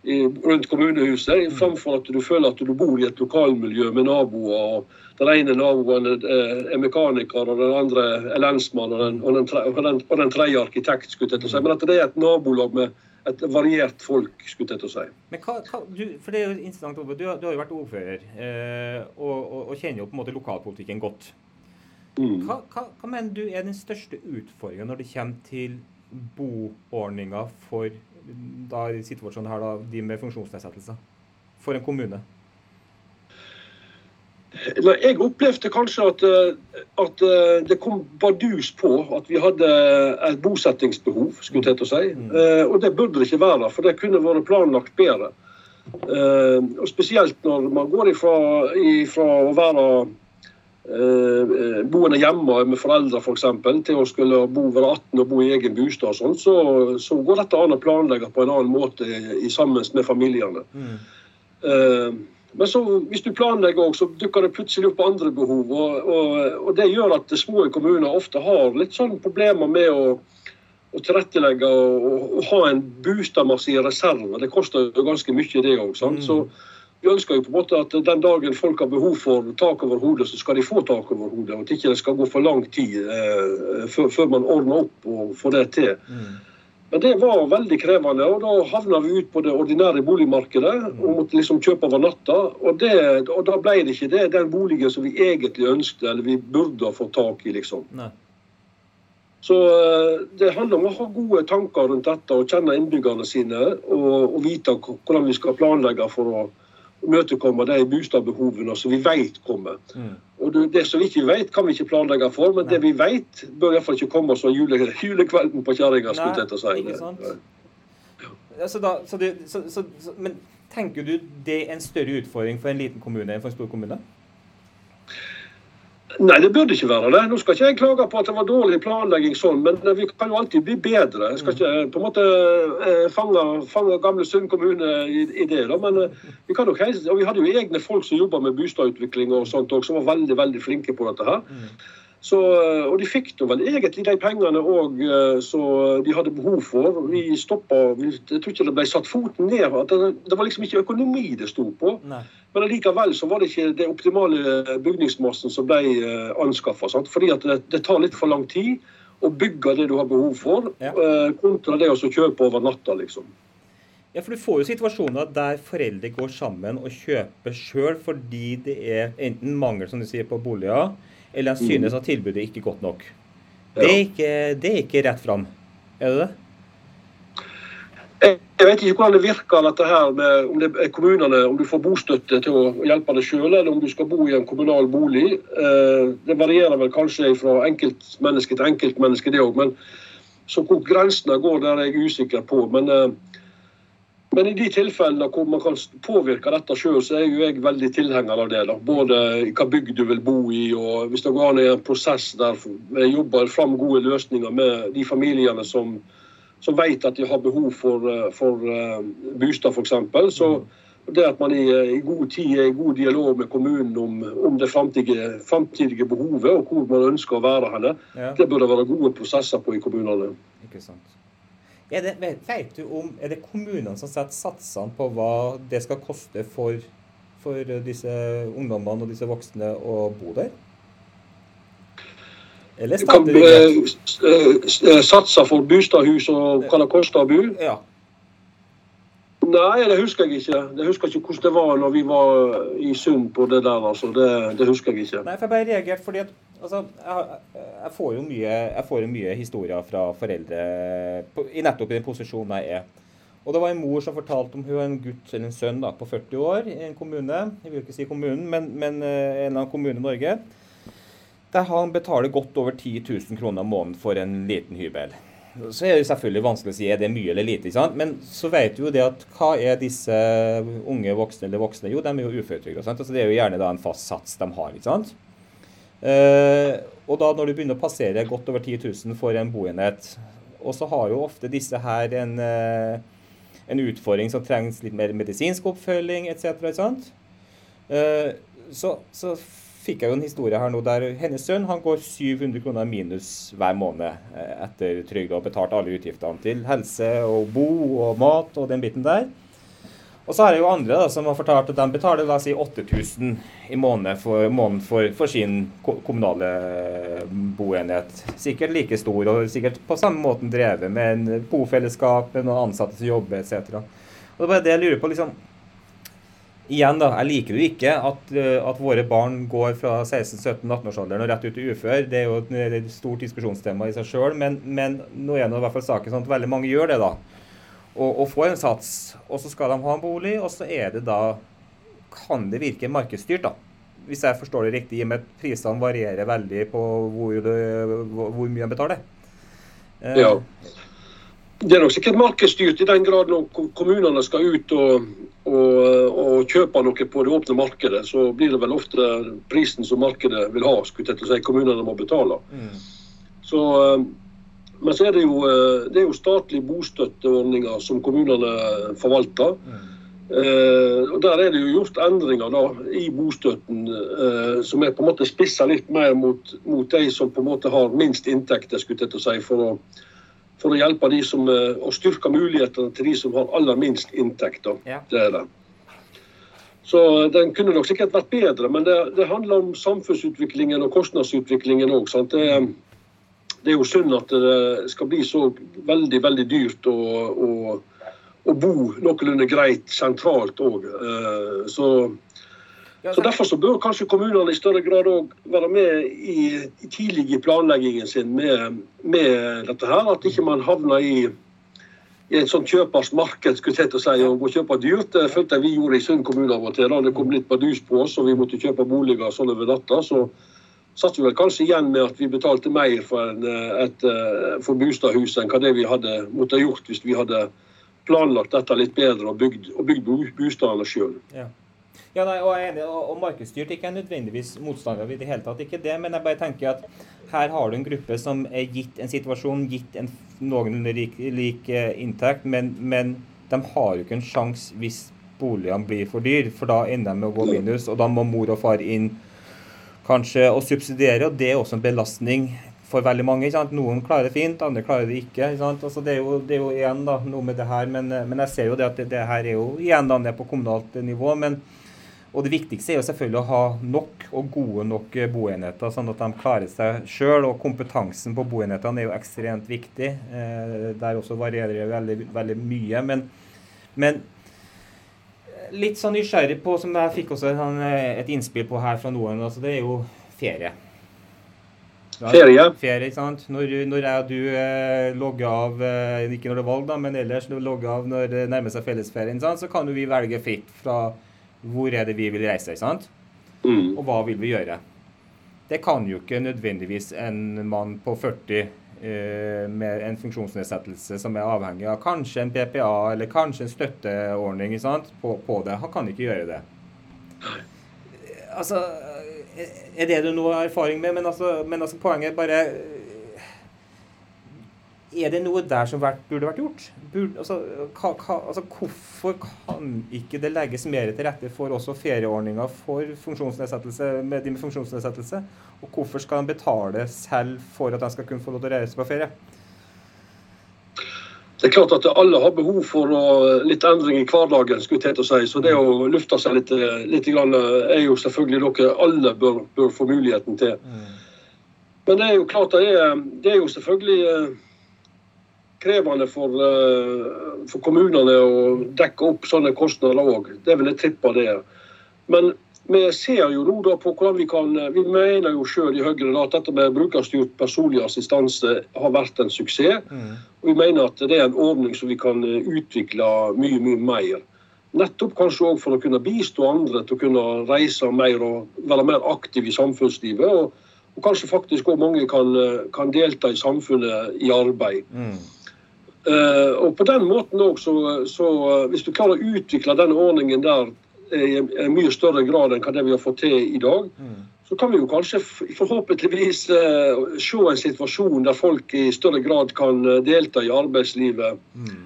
i, rundt kommunehuset, framfor at du føler at du bor i et lokalmiljø med naboer. og Den ene naboen er mekaniker, og den andre er lensmann, og den, og den, og den, og den tredje arkitekt. skulle jeg si. Men at det er et nabolag med et variert folk, skulle jeg si. Men hva, hva, du, for det er jo interessant, du, du, har jo vært ordfører eh, og, og, og, kjenner jo på en måte lokalpolitikken godt. Mm. Hva, hva, hva, mener du er den største utfordringen når det kommer til boordninger for da, situasjonen her, da, de med funksjonsnedsettelser for en kommune? Jeg opplevde kanskje at, eh, at, eh, det kom bardus på at vi hadde et bosettingsbehov. skulle jeg til å si. Mm. Eh, og det burde det ikke være, for det kunne vært planlagt bedre. Og Spesielt når man går ifra, ifra å være Eh, boende hjemme med foreldre f.eks. For til å skulle bo være 18 og bo i egen bostad, og sånn, så, så, går dette an å planlegge på en annen måte i, sammen med familiene. Mm. Uh, men så, hvis du planlegger òg, så dukker det plutselig opp andre behov. Og, og, og, det gjør at små kommuner ofte har litt sånn problemer med å, å tilrettelegge og, og, ha en boligmasse i reserve. Det koster jo ganske mye, det òg. Mm. Så vi ønsker jo på en måte at den dagen folk har behov for tak over hodet, så skal de få tak over hodet. Og at ikke det skal gå for lang tid eh, før, før, man ordner opp og får det til. Mm. Men det var veldig krevende, og da havna vi ut på det ordinære boligmarkedet og måtte liksom kjøpe over natta. Og, det, og, da ble det ikke det den boligen som vi egentlig ønsket, eller vi burde ha fått tak i, liksom. Nei. Så eh, det handler om å ha gode tanker rundt dette og kjenne innbyggerne sine og, og vite hvordan vi skal planlegge for å imøtekomme de boligbehovene som vi vet kommer. Mm. Og Det som vi ikke vet, kan vi ikke planlegge for, men Nei. det vi vet, bør iallfall ikke komme som jule, (laughs) julekvelden på kjerringa. Si. Altså da, så det, så, så, men tenker du det er en større utfordring for en liten kommune enn for en stor kommune? Nei, det burde ikke være det. Nå skal ikke jeg klage på at det var dårlig planlegging sånn, men vi kan jo alltid bli bedre. Jeg skal ikke på en måte eh, fange, fange gamle Sund kommune i, i, det. da, men eh, vi kan nok og vi hadde jo egne folk som jobba med boligutvikling og sånt òg, som var veldig veldig flinke på dette her. Så, eh, og de fikk da vel egentlig de pengene òg eh, som de hadde behov for. Vi stoppa Jeg tror ikke det ble satt foten ned. Det, det var liksom ikke økonomi det sto på. Nei. Men likevel så var det ikke den optimale bygningsmassen som ble eh, anskaffa. Fordi at det, det, tar litt for lang tid å bygge det du har behov for, ja. kontra det å kjøpe over natta, liksom. Ja, for Du får jo situasjoner der foreldre går sammen og kjøper sjøl fordi det er enten mangel som du sier, på boliger, eller han synes at tilbudet er ikke godt nok. Det er ikke, det er ikke rett fram, er det det? Jeg vet ikke hvordan det virker, dette her med om det er kommunene, om du får bostøtte til å hjelpe deg sjøl, eller om du skal bo i en kommunal bolig. Eh, det varierer vel kanskje fra enkeltmenneske til enkeltmenneske, det òg. Men så hvor grensene går, der er jeg usikker på. Men eh, Men i de tilfellene hvor man kan påvirke dette sjøl, så er jo jeg veldig tilhenger av det. da. Både hva bygd du vil bo i, og hvis det går an i en prosess der vi jobber fram gode løsninger med de familiene som, som vet at de har behov for, for uh, bostad, f.eks. Så det at man i, i, god tid er i god dialog med kommunen om, om det framtidige, framtidige, behovet og hvor man ønsker å være henne, ja. det burde være gode prosesser på i kommunene. Ikke sant. Er det, vet du om, er det kommunene som setter satsene på hva det skal koste for, for disse ungdommene og disse voksne å bo der? Eller staten eh, eh, Satser for bostadhus og hva det koster å bo? Ja. Nei, det husker jeg ikke. Jeg husker ikke hvordan det var når vi var i sum på det der. altså. Det, det, husker jeg ikke. Nei, for Jeg bare reagerte fordi at altså, jeg, jeg, får jo mye, får mye historier fra foreldre i nettopp i den posisjonen jeg er. Og Det var en mor som fortalte om hun en gutt eller en sønn da, på 40 år i en kommune. Jeg vil ikke si kommunen, men, men en eller annen kommune i Norge. Der han betaler godt over 10 000 kroner måneden for en liten hybel. Så er det selvfølgelig vanskelig å si er det mye eller lite. ikke sant? Men så vet du jo det at hva er disse unge voksne eller voksne? Jo, de er jo uføretrygda. Altså, det er jo gjerne da en fast sats de har. ikke sant? Eh, og da når du begynner å passere godt over 10 000 for en boenhet, og så har jo ofte disse her en, uh, en utfordring som trengs litt mer medisinsk oppfølging etc. eh, så, så fikk jeg jo en historie her nå der hennes sønn han går 700 kroner minus hver måned eh, etter trygd og betalt alle utgiftene til helse og bo og mat og den biten der. Og så er det jo andre da, som har fortalt at de betaler la oss si 8000 i måneden for, måned for, for, sin kommunale boenhet. Sikkert like stor og sikkert på samme måten drevet med en bofellesskap noen ansatte som jobber etc. Og det er bare det jeg lurer på. liksom, Igjen, da. Jeg liker jo ikke at, eh, at våre barn går fra 16-17-18-årsalderen og rett ut i ufør. Det er jo et stort diskusjonstema i seg sjøl, men, men, nå er det i hvert fall saken sånn at veldig mange gjør det, da. Og, og får en sats, og så skal de ha en bolig, og så er det da Kan det virke markedsstyrt, da. Hvis jeg forstår det riktig, i og med at prisene varierer veldig på hvor, det, hvor, hvor mye de betaler. Eh, ja. Det er nok sikkert markedsstyrt i den grad når kommunene skal ut og, og, og, kjøpe noe på det åpne markedet. Så blir det vel ofte prisen som markedet vil ha, skulle jeg si kommunene må betale. Mm. Så, eh, men så er det jo, eh, det er jo statlige bostøtteordninger som kommunene forvalter. Mm. Eh, og Der er det jo gjort endringer da, i bostøtten eh, som er på en måte spissa litt mer mot, mot, de som på en måte har minst inntekter, skulle jeg si, for å for å hjelpe de som, eh, og styrke mulighetene til de som har aller minst inntekter. Ja. Det er det. Så eh, Den kunne nok sikkert vært bedre, men det, det handler om samfunnsutviklingen og kostnadsutviklingen òg. Det, det, er jo synd at det skal bli så veldig veldig dyrt å, å, å bo noenlunde greit sentralt òg. Så så Derfor så bør kanskje kommunene i større grad være med i, i tidlig i planleggingen sin med, med, dette her. At ikke man havner i, i et sånt kjøpers marked skulle jeg til å si, og må og kjøpe dyrt. Det følte jeg vi gjorde i Sund kommune av og til. da Det kom litt bardus på oss og vi måtte kjøpe boliger sånn over natta. Så satt vi vel kanskje igjen med at vi betalte mer for, en, et, eh, for bostadhus enn hva det vi hadde måttet gjort hvis vi hadde planlagt dette litt bedre og bygd, og bygd bostadene sjøl. Ja. Ja, nei, og, jeg er enig, og, og markedsstyrt ikke er nødvendigvis motstander i det hele tatt. ikke det, Men jeg bare tenker at her har du en gruppe som er gitt en situasjon, gitt en noenlunde lik, lik uh, inntekt, men, men, de har jo ikke en sjanse hvis boligene blir for dyr, for da ender de med å gå minus, og da må mor og far inn kanskje og subsidiere, og det er også en belastning for veldig mange. ikke sant? Noen klarer det fint, andre klarer det ikke. ikke sant? Altså, det, er jo, det er jo igjen da, noe med det her, men, men jeg ser jo det at det, det her er jo igjen da ned på kommunalt nivå. men og det viktigste er jo selvfølgelig å ha nok og gode nok boenheter, sånn at de klarer seg sjøl. Og kompetansen på boenhetene er jo ekstremt viktig. Eh, der også varierer det veldig, veldig mye. Men, men, litt sånn nysgjerrig på, som jeg fikk også et innspill på her fra noen, altså det er jo ferie. Ja, ferie. Ferie, ikke sant? Når, når jeg og du eh, logger av, eh, ikke når det er valg, da, men ellers logger av når det nærmer seg fellesferien, så kan jo vi velge fritt fra hvor er det vi vil reise, sant? Mm. Og hva vil vi gjøre? Det kan jo ikke nødvendigvis en mann på 40 eh, med en funksjonsnedsettelse som er avhengig av kanskje en PPA eller kanskje en støtteordning på, på, det. Han kan ikke gjøre det. Altså, er det du nå har erfaring med? Men altså, men altså poenget er bare er det noe der som burde vært gjort? Burde, altså, ka, ka, altså, hvorfor kan ikke det legges mer til rette for også ferieordninger for funksjonsnedsettelse, med de med funksjonsnedsettelse? Og hvorfor skal de betale selv for at de skal kunne få lov til å reise på ferie? Det er klart at alle har behov for litt endring i hverdagen. skulle jeg til å si. Så det å lufte seg litt, litt er jo selvfølgelig noe alle bør, bør få muligheten til. Mm. Men det er jo klart det er, det er jo selvfølgelig krevende for, eh, for, kommunene å dekke opp sånne kostnader òg. Det vil jeg tippe det. Men vi ser jo nå da på hvordan vi kan Vi mener jo sjøl i Høyre at dette med brukerstyrt personlig assistanse har vært en suksess. Mm. Og vi mener at det er en ordning som vi kan eh, utvikle mye, mye mer. Nettopp kanskje òg for å kunne bistå andre til å kunne reise mer og være mer aktiv i samfunnslivet. Og, og kanskje faktisk òg mange kan, eh, kan, delta i samfunnet i arbeid. Mm. Uh, og på den måten også, så, så uh, Hvis du klarer å utvikle denne ordningen der i en mye større grad enn det vi har fått til i dag, mm. så kan vi jo kanskje forhåpentligvis se en situasjon der folk i større grad kan delta i arbeidslivet mm.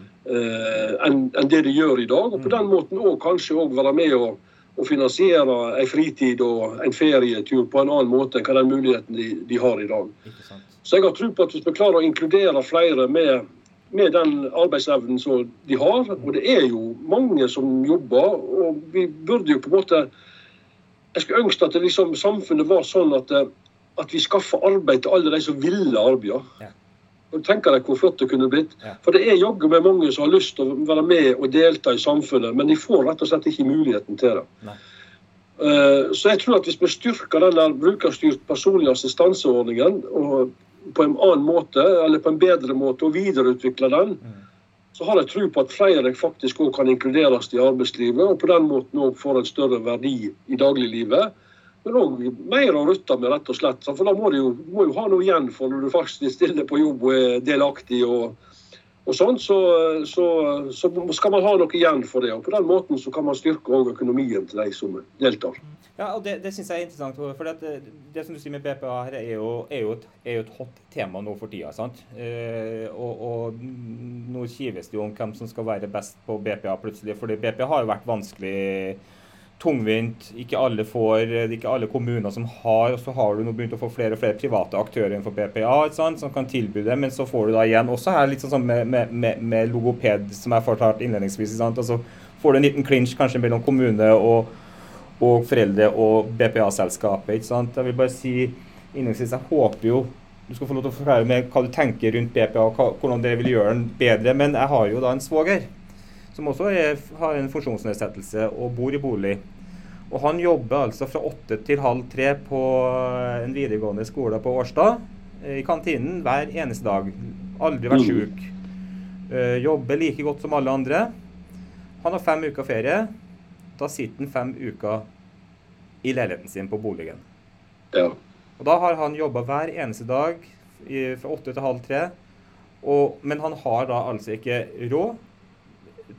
enn en det de gjør i dag. Og på mm. den måten òg kanskje òg være med å, og finansiere en fritid og en ferietur på en annen måte enn den muligheten de, de har i dag. Så jeg har tro på at hvis vi klarer å inkludere flere med med den arbeidsevnen som de har. Og det er jo mange som jobber. Og vi burde jo på en måte Jeg skulle ønske at liksom, samfunnet var sånn at, at vi skaffa arbeid til alle de som ville arbeide. Ja. Og tenker deg hvor flott det kunne blitt. Ja. For det er jaggu meg mange som har lyst til å være med og delta i samfunnet, men de får rett og slett ikke muligheten til det. Nei. Uh, så jeg tror at hvis vi styrker den der brukerstyrt personlig assistanseordningen og på en annen måte, eller på en bedre måte, og videreutvikle den, mm. så har jeg tro på at flere faktisk også kan inkluderes i arbeidslivet, og på den måten òg får en større verdi i dagliglivet. Men òg mer å rutte med, rett og slett. For da må du jo, må jo ha noe igjen for når du faktisk stiller på jobb og er delaktig. og og sånn, så, så, så, skal man ha noe igjen for det. og På den måten så kan man styrke økonomien til de som deltar. Ja, og Det, det syns jeg er interessant. for det, det, som du sier med BPA her, er jo, er jo, et, er jo et hot tema nå for tida. sant? Eh, og, og, nå kives det jo om hvem som skal være best på BPA plutselig. fordi BPA har jo vært vanskelig tungvint. Ikke alle får, det er ikke alle kommuner som har. og Så har du nå begynt å få flere og flere private aktører innenfor BPA som kan tilby det. Men så får du da igjen også her litt sånn med, med, med, med logoped, som jeg fortalte innledningsvis. Og så får du en liten clinch kanskje mellom kommune og, og foreldre og BPA-selskapet. ikke sant, Jeg vil bare si innledningsvis, jeg håper jo du skal få lov til å forklare meg hva du tenker rundt BPA, og hva, hvordan det vil gjøre den bedre. Men jeg har jo da en svoger som også er, har en funksjonsnedsettelse og bor i bolig. Og han jobber altså fra åtte til halv tre på en videregående skole på Årstad. I kantinen hver eneste dag. Aldri vært mm. sjuk. Uh, jobber like godt som alle andre. Han har fem uker ferie. Da sitter han fem uker i leiligheten sin på boligen. Ja. Og da har han jobba hver eneste dag i, fra åtte til halv tre. Og, men han har da altså ikke råd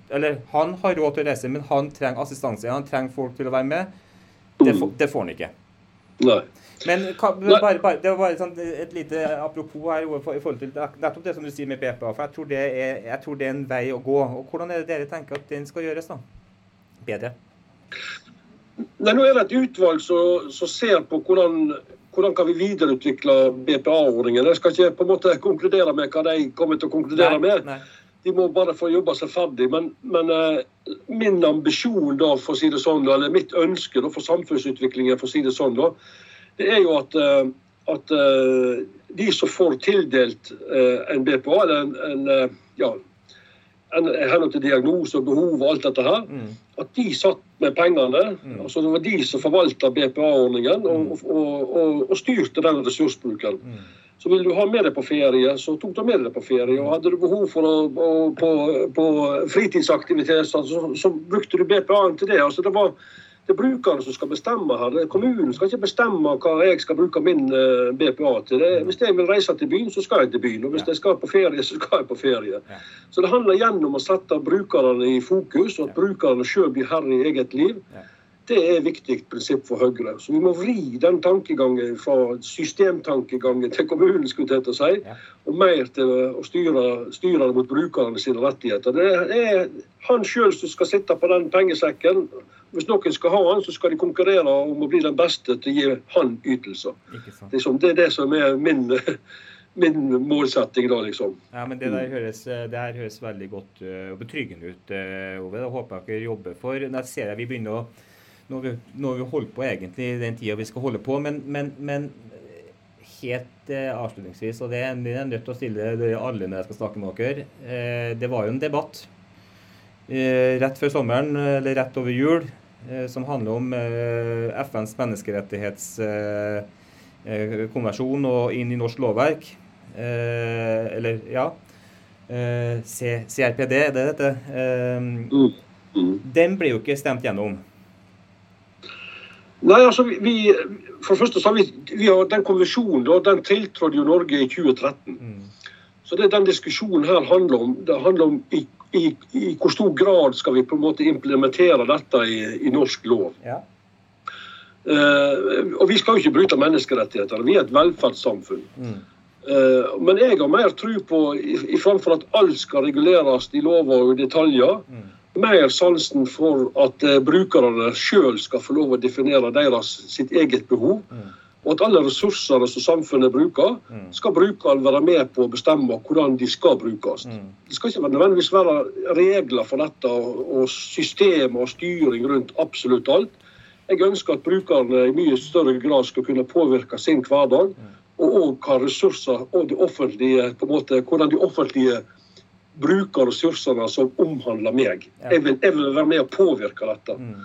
eller han har råd til å reise, men han trenger assistanse. Han trenger folk til å være med. Det, får, det får han ikke. Nei. Men bare, bare, det var bare sånn, et lite apropos her i forhold til nettopp det som du sier med BPA. For jeg tror, det er, jeg tror det er en vei å gå. Og Hvordan er det dere tenker at den skal gjøres da? bedre? Nei, nå er det et utvalg som ser på hvordan, hvordan kan vi videreutvikle BPA-ordningen. Jeg skal ikke på en måte konkludere med hva de kommer til å konkludere nei, med. Nei. De må bare få jobba seg ferdig. Men, men eh, min ambisjon, da, for å si det sånn, eller mitt ønske da, for samfunnsutviklingen, for å si det sånn, da, det er jo at, uh, at uh, de som får tildelt en BPA, eller en, en ja, henhold til diagnose og behov og alt dette her, mm. at de satt med pengene. Mm. altså Det var de som forvalta BPA-ordningen og, mm. og, og, og, styrte den ressursbruken. Mm. Så ville du ha med deg på ferie, så tok du med deg på ferie. Og hadde du behov for å, å på, på, fritidsaktiviteter, så, så, brukte du BPA-en til det. Altså det var det er brukerne som skal bestemme her. Kommunen skal ikke bestemme hva jeg skal bruke min eh, BPA til. Det, hvis jeg vil reise til byen, så skal jeg til byen. Og hvis jeg skal på ferie, så skal jeg på ferie. Så det handler igjen om å sette brukerne i fokus, og at brukerne sjøl blir herre i eget liv. Det er et viktig prinsipp for Høyre. Så vi må vri den tankegangen fra systemtankegangen til kommunen skulle til å si, og mer til å styre, styre det mot brukerne sine rettigheter. Det er han sjøl som skal sitte på den pengesekken. Hvis noen skal ha han, så skal de konkurrere om å bli den beste til å gi han ytelser. Det er, det, det som er min, min målsetting da, liksom. Ja, men Det der høres, det her høres veldig godt og betryggende ut, Ove. Det håper jeg dere jobber for. Jeg ser jeg vi begynner å nå har vi, nå har vi holdt på egentlig den tida vi skal holde på, men, men, men helt eh, avslutningsvis, og det er jeg nødt til å stille alle når jeg skal snakke med dere. Eh, det var jo en debatt eh, rett før sommeren, eller rett over jul, eh, som handler om eh, FNs menneskerettighetskonvensjon eh, og inn i norsk lovverk. eller, ja. CRPD, det det heter. Mm. Mm. Den ble jo ikke stemt gjennom. Nei, altså vi, For det første så har vi, vi har den konvensjonen da, den tiltrådte jo Norge i 2013. Mm. Så det den diskusjonen her handler om, det handler om i, i, i, hvor stor grad skal vi på en måte implementere dette i, i norsk lov. Ja. Uh, og vi skal jo ikke bryte menneskerettighetene. Vi er et velferdssamfunn. Mm. Uh, men jeg har mer tro på, i, framfor at alt skal reguleres i lover og detaljer, mm mer sansen for at eh, brukerne sjøl skal få lov å definere deres, sitt eget behov. Mm. Og at alle ressursene som samfunnet bruker, mm. skal brukerne være med på å bestemme hvordan de skal brukes. Mm. Det skal ikke nødvendigvis være regler for dette og systemer og styring rundt absolutt alt. Jeg ønsker at brukerne i mye større grad skal kunne påvirke sin hverdag, og òg ha ressurser og det offentlige, på en måte, hvordan de offentlige bruker ressursene som omhandler meg. Jeg vil, jeg vil være med og påvirke dette. Mm.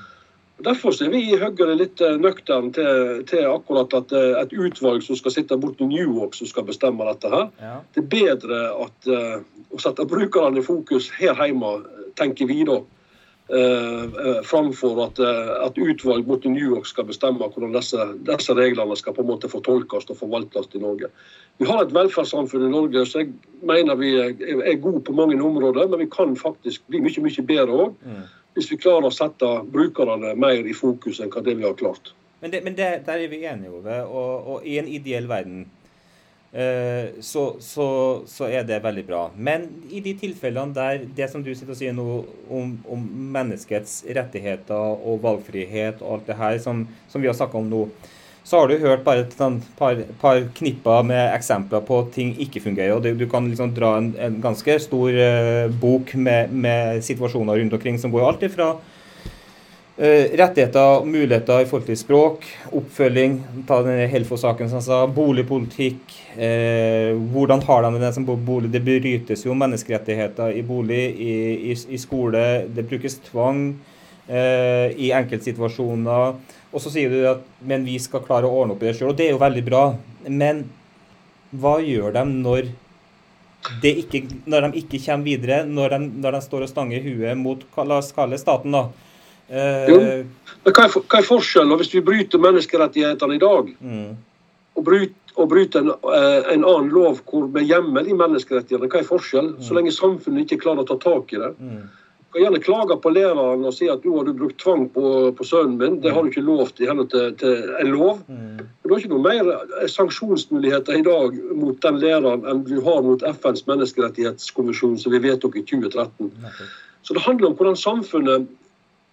Derfor er vi i Høyre litt eh, nøkterne til, til, akkurat at eh, et utvalg som skal sitte borte i New York, som skal bestemme dette. her. Ja. Det er bedre at, uh, å sette brukerne i fokus her hjemme, tenker vi da. Uh, uh, framfor at, uh, at utvalg borte i New York skal bestemme hvordan disse, disse, reglene skal på en måte fortolkes og forvaltes i Norge. Vi har et velferdssamfunn i Norge så jeg mener vi er, er gode på mange områder, men vi kan faktisk bli mye mye bedre òg. Mm. Hvis vi klarer å sette brukerne mer i fokus enn hva det vi har klart. Men, det, men det, der er vi enige, Ove. Og, og i en ideell verden Eh, så, så, så, er det veldig bra. Men i de tilfellene der det som du sitter og sier nå om, om menneskets rettigheter og valgfrihet og alt det her som, som vi har snakka om nå, så har du hørt bare et sånn par, par, knipper med eksempler på at ting ikke fungerer. og Du, du kan liksom dra en, en ganske stor uh, bok med, med, situasjoner rundt omkring som går alt ifra Uh, rettigheter og muligheter i forhold til språk, oppfølging, ta denne Helfo-saken som jeg sa, boligpolitikk. Eh, hvordan har de det som bolig? Det brytes jo menneskerettigheter i bolig, i, i, i skole. Det brukes tvang eh, i enkeltsituasjoner. Og så sier du at men vi skal klare å ordne opp i det sjøl, og det er jo veldig bra. Men hva gjør de når, ikke, når de ikke kommer videre, når de, når de står og stanger huet mot la oss kalle staten, da? Eh, men hva er, hva er, forskjellen hvis vi bryter menneskerettighetene i dag, mm. og bryter, og bryter en, eh, en, annen lov hvor med hjemmel i menneskerettighetene? Hva er forskjellen? Mm. Så lenge samfunnet ikke klarer å ta tak i det. Mm. kan gjerne klage på læreren og si at nå har du brukt tvang på, på sønnen min. Det har du ikke lov til i henhold til, til, en lov. Mm. Du har ikke noe mer eh, sanksjonsmuligheter i dag mot den læreren enn du har mot FNs menneskerettighetskonvensjon som vi vedtok i 2013. Så det handler om hvordan samfunnet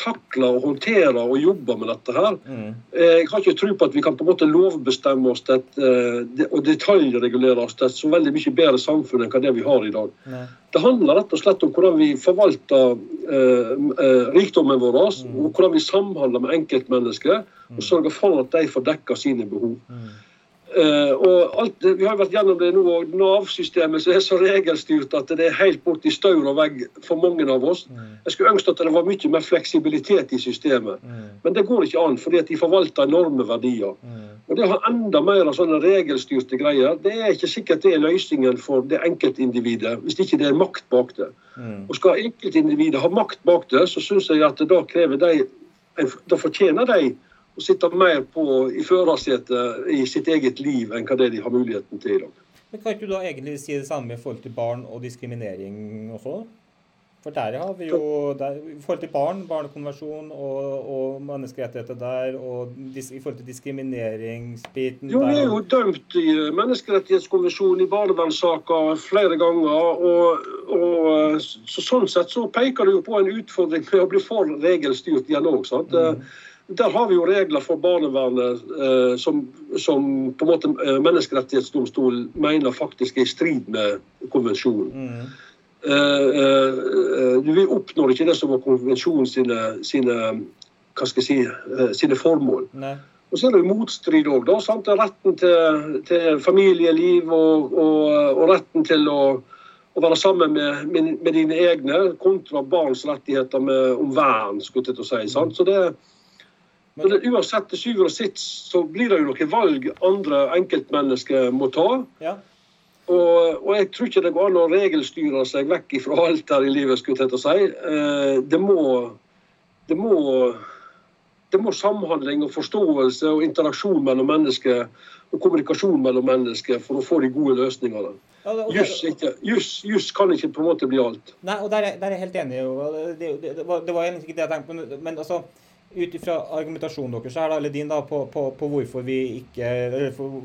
takler og håndterer og jobber med dette her. Mm. Eh, jeg har ikke tro på at vi kan på en måte lovbestemme oss det, eh, og detaljregulere oss til et så veldig mye bedre samfunn enn det vi har i dag. Nei. Det handler rett og slett om hvordan vi forvalter eh, eh rikdommen vår, mm. og hvordan vi samhandler med enkeltmennesker og mm. sørger for at de får dekka sine behov. Uh, og alt, Vi har vært gjennom det nå, og Nav-systemet er så regelstyrt at det er helt bort i staur og vegg for mange av oss. Mm. Jeg skulle ønske at det var mye mer fleksibilitet i systemet, mm. men det går ikke an, fordi at de forvalter enorme verdier. Mm. Og Det å ha enda mer av sånne regelstyrte greier, det er ikke sikkert det er løsningen for det enkeltindividet, hvis ikke det er makt bak det. Og Skal enkeltindividet ha makt bak det, så syns jeg at da krever de da fortjener de å sitte mer på i førersetet i sitt eget liv enn hva det de har muligheten til i dag. Men Kan ikke du da egentlig si det samme i forhold til barn og diskriminering også? For der har vi jo der, I forhold til barn, barnekonvensjon og, og menneskerettigheter der, og dis, i forhold til diskrimineringsbiten Jo, vi er jo dømt i menneskerettighetskonvensjonen i barnevernssaker flere ganger. og, og så, Sånn sett så peker det jo på en utfordring med å bli for regelstyrt dialog. sant? Mm. Der har vi jo regler for barnevernet eh, som, som, på en måte eh, Menneskerettighetsdomstolen mener faktisk er i strid med konvensjonen. Mm. Eh, eh, eh vi oppnår ikke det som var konvensjonen sine, sine, si, eh, sine formål. Nei. Og så er det jo motstrid òg. Retten til, til, familieliv og, og, og, retten til å, å være sammen med, med, med, dine egne kontra barns rettigheter med, om vern. skulle jeg til å si, sant? Så det, men det, uansett til syvende og sist så blir det jo noen valg andre enkeltmennesker må ta. Ja. Og, og, jeg tror ikke det går an å regelstyre seg vekk fra alt her i livet. skulle jeg til å si. Eh, det må, det må, det må samhandling og forståelse og interaksjon mellom mennesker og kommunikasjon mellom mennesker for å få de gode løsningene. Juss kan ikke på en måte bli alt. Nei, og Der er, der er jeg helt enig. Det, det, det var egentlig ikke det jeg tenkte på. Men altså, ut ifra argumentasjonen deres her, eller din, da, på, på, på, hvorfor vi ikke for,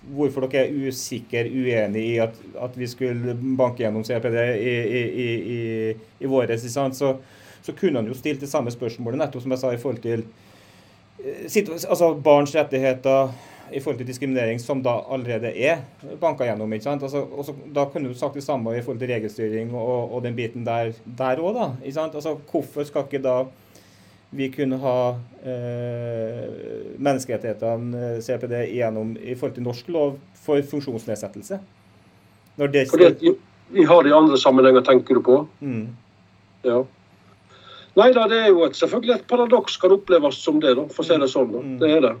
Hvorfor dere er usikre, uenig i at, at, vi skulle banke gjennom CPD i, i, i, i våres, så, så kunne han jo stilt det samme spørsmålet, nettopp som jeg sa, i forhold til eh, altså barns rettigheter i forhold til diskriminering, som da allerede er banka gjennom. ikke sant? Altså, også, da kunne du sagt det samme i forhold til regelstyring og, og den biten der òg, da. ikke sant? Altså, hvorfor skal ikke da vi kunne ha eh, menneskerettighetene, eh, CPD, igjennom i forhold til norsk lov for funksjonsnedsettelse. Når det Fordi vi har det i andre sammenhenger, tenker du på? Mm. Ja. Nei da, det er jo et, selvfølgelig et paradoks kan oppleves som det, da, for å si det sånn. Da. Mm. Det er det.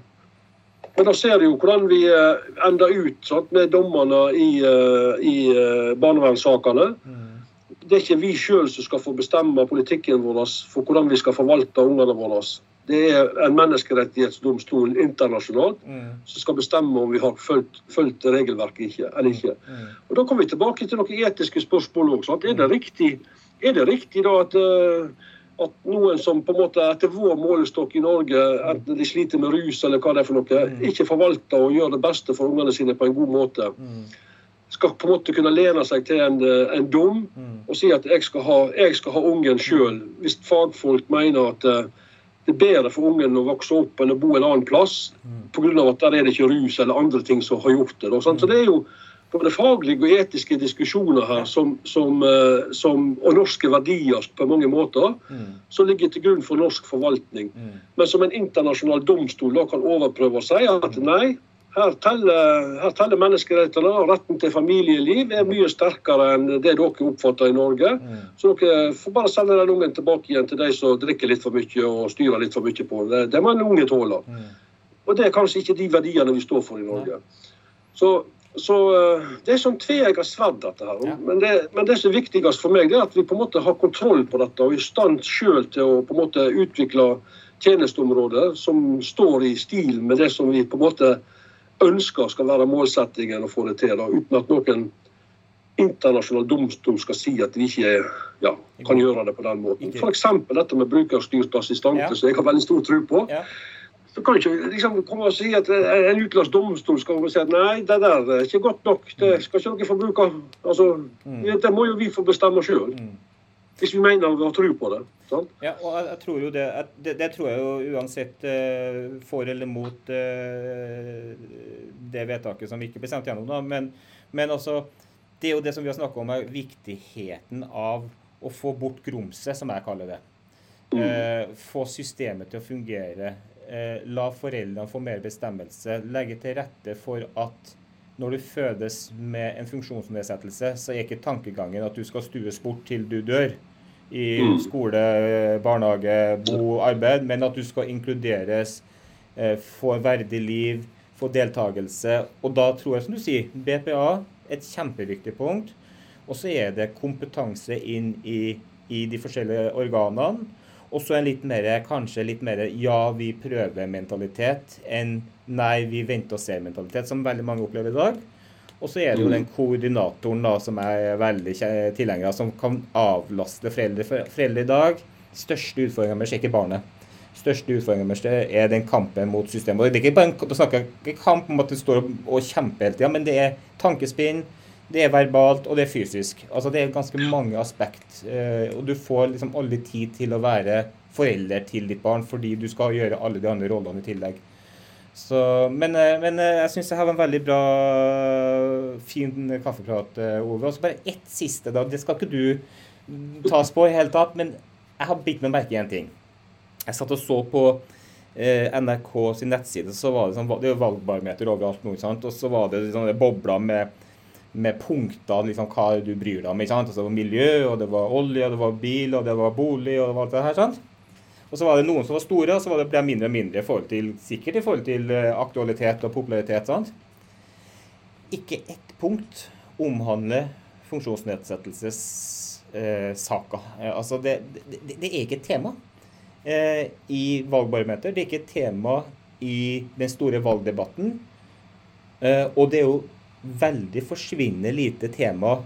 Men da ser du jo hvordan vi eh, ender ut sant, med dommerne i, eh, i barnevernssakene. Mm det er ikke vi sjøl som skal få bestemme politikken vår for hvordan vi skal forvalte ungene våre. Det er en menneskerettighetsdomstol internasjonalt mm. som skal bestemme om vi har fulgt, fulgt regelverket ikke, eller ikke. Mm. Og Da kommer vi tilbake til noen etiske spørsmål òg. Er, det riktig, er det riktig da at, eh, at noen som på en måte etter vår målestokk i Norge, enten de sliter med rus eller hva det er for noe, mm. ikke forvalter og gjør det beste for ungene sine på en god måte? Mm skal på en måte kunne lene seg til en, eh, en dom mm. og si at jeg skal ha, jeg skal ha ungen sjøl. Hvis fagfolk mener at uh, det er bedre for ungen å vokse opp enn å bo en annen plass mm. pga. at der er det ikke rus eller andre ting som har gjort det. Så det er jo både faglige og etiske diskusjoner her som, som, uh, som, og norske verdier på mange måter mm. som ligger til grunn for norsk forvaltning. Mm. Men som en internasjonal domstol da kan overprøve og si at mm. nei, her teller, teller menneskerettighetene og retten til familieliv er mye sterkere enn det dere oppfatter i Norge. Mm. Så dere får bare sende den ungen tilbake igjen til de som drikker litt for mye og styrer litt for mye på det. Det må en unge tåle. Mm. Og det er kanskje ikke de verdiene vi står for i Norge. Så, så eh, det er sånn tveegget sverd, dette her. Ja. Men, det, men, det, som er viktigst for meg, det er at vi på en måte har kontroll på dette og er i stand sjøl til å på en måte utvikle tjenesteområder som står i stil med det som vi på en måte ønsker skal være målsettingen å få det til, da, uten at noen internasjonal domstol skal si at vi ikke ja, kan gjøre det på den måten. F.eks. dette med brukerstyrt assistanse, som jeg har veldig stor tro på. Ja. Så kan ikke liksom komme og si at en utenlandsk domstol skal si at nei, det der er ikke godt nok. Det skal ikke dere få bruke. Altså, mm. Det må jo vi få bestemme sjøl. Mm. Hvis vi mener vi har tro på det. Sant? Ja, og jeg, jeg, tror jo det, det, det tror jeg jo uansett uh, for eller mot uh, det vedtaket som ikke ble sendt gjennom. da, men, men altså, det er jo det som vi har snakka om, er viktigheten av å få bort grumset, som jeg kaller det. Uh, få systemet til å fungere. la foreldrene få mer bestemmelse. Legge til rette for at når du fødes med en funksjonsnedsettelse, så er ikke tankegangen at du skal stues bort til du dør i mm. skole, barnehage, bo, arbeid, men at du skal inkluderes, eh, få verdig liv, få deltakelse. Og da tror jeg, som du sier, BPA et kjempeviktig punkt. Og så er det kompetanse inn i, i de forskjellige organene. Og så en litt mer, kanskje litt mer ja, vi prøver-mentalitet enn nei, vi venter og ser-mentalitet, som veldig mange opplever i dag. Og så er det jo den koordinatoren da, som er veldig tilhenger av, som kan avlaste foreldre. Foreldre i dag, største utfordringen deres er ikke barnet. Største utfordringen er den kampen mot systemet. Og det er ikke bare en, snakker ikke kamp om at du står og kjemper hele tida, men det er tankespinn, det er verbalt, og det er fysisk. Altså Det er ganske mange aspekt. Eh, og du får liksom aldri tid til å være forelder til ditt barn, fordi du skal gjøre alle de andre rollene i tillegg. Så, men, eh, men, eh, jeg syns jeg har en veldig bra, fin kaffeprat, eh, Ove. Og så bare ett siste, da. Det skal ikke du tas på i hele tatt, men jeg har bitt meg merke i en ting. Jeg satt og så på eh, NRK sin nettside, så var det, sånn, det er valgbarometer overalt Noe, sant? og så var det sånne bobler med, med punkter, liksom, hva du bryr deg om. ikke sant? Altså, det var miljø, og det var olje, og det var bil, og det var bolig, og det var alt det her. sant? Og så var det noen som var store, og så var det ble mindre og mindre i forhold til, sikkert i forhold til eh, aktualitet og popularitet. sant? Ikke ett punkt omhandler funksjonsnedsettelsessaker. Eh, altså det, det, det, er ikke et tema eh, i valgbarometer. Det er ikke et tema i den store valgdebatten. Eh, og det er jo veldig forsvinnende lite tema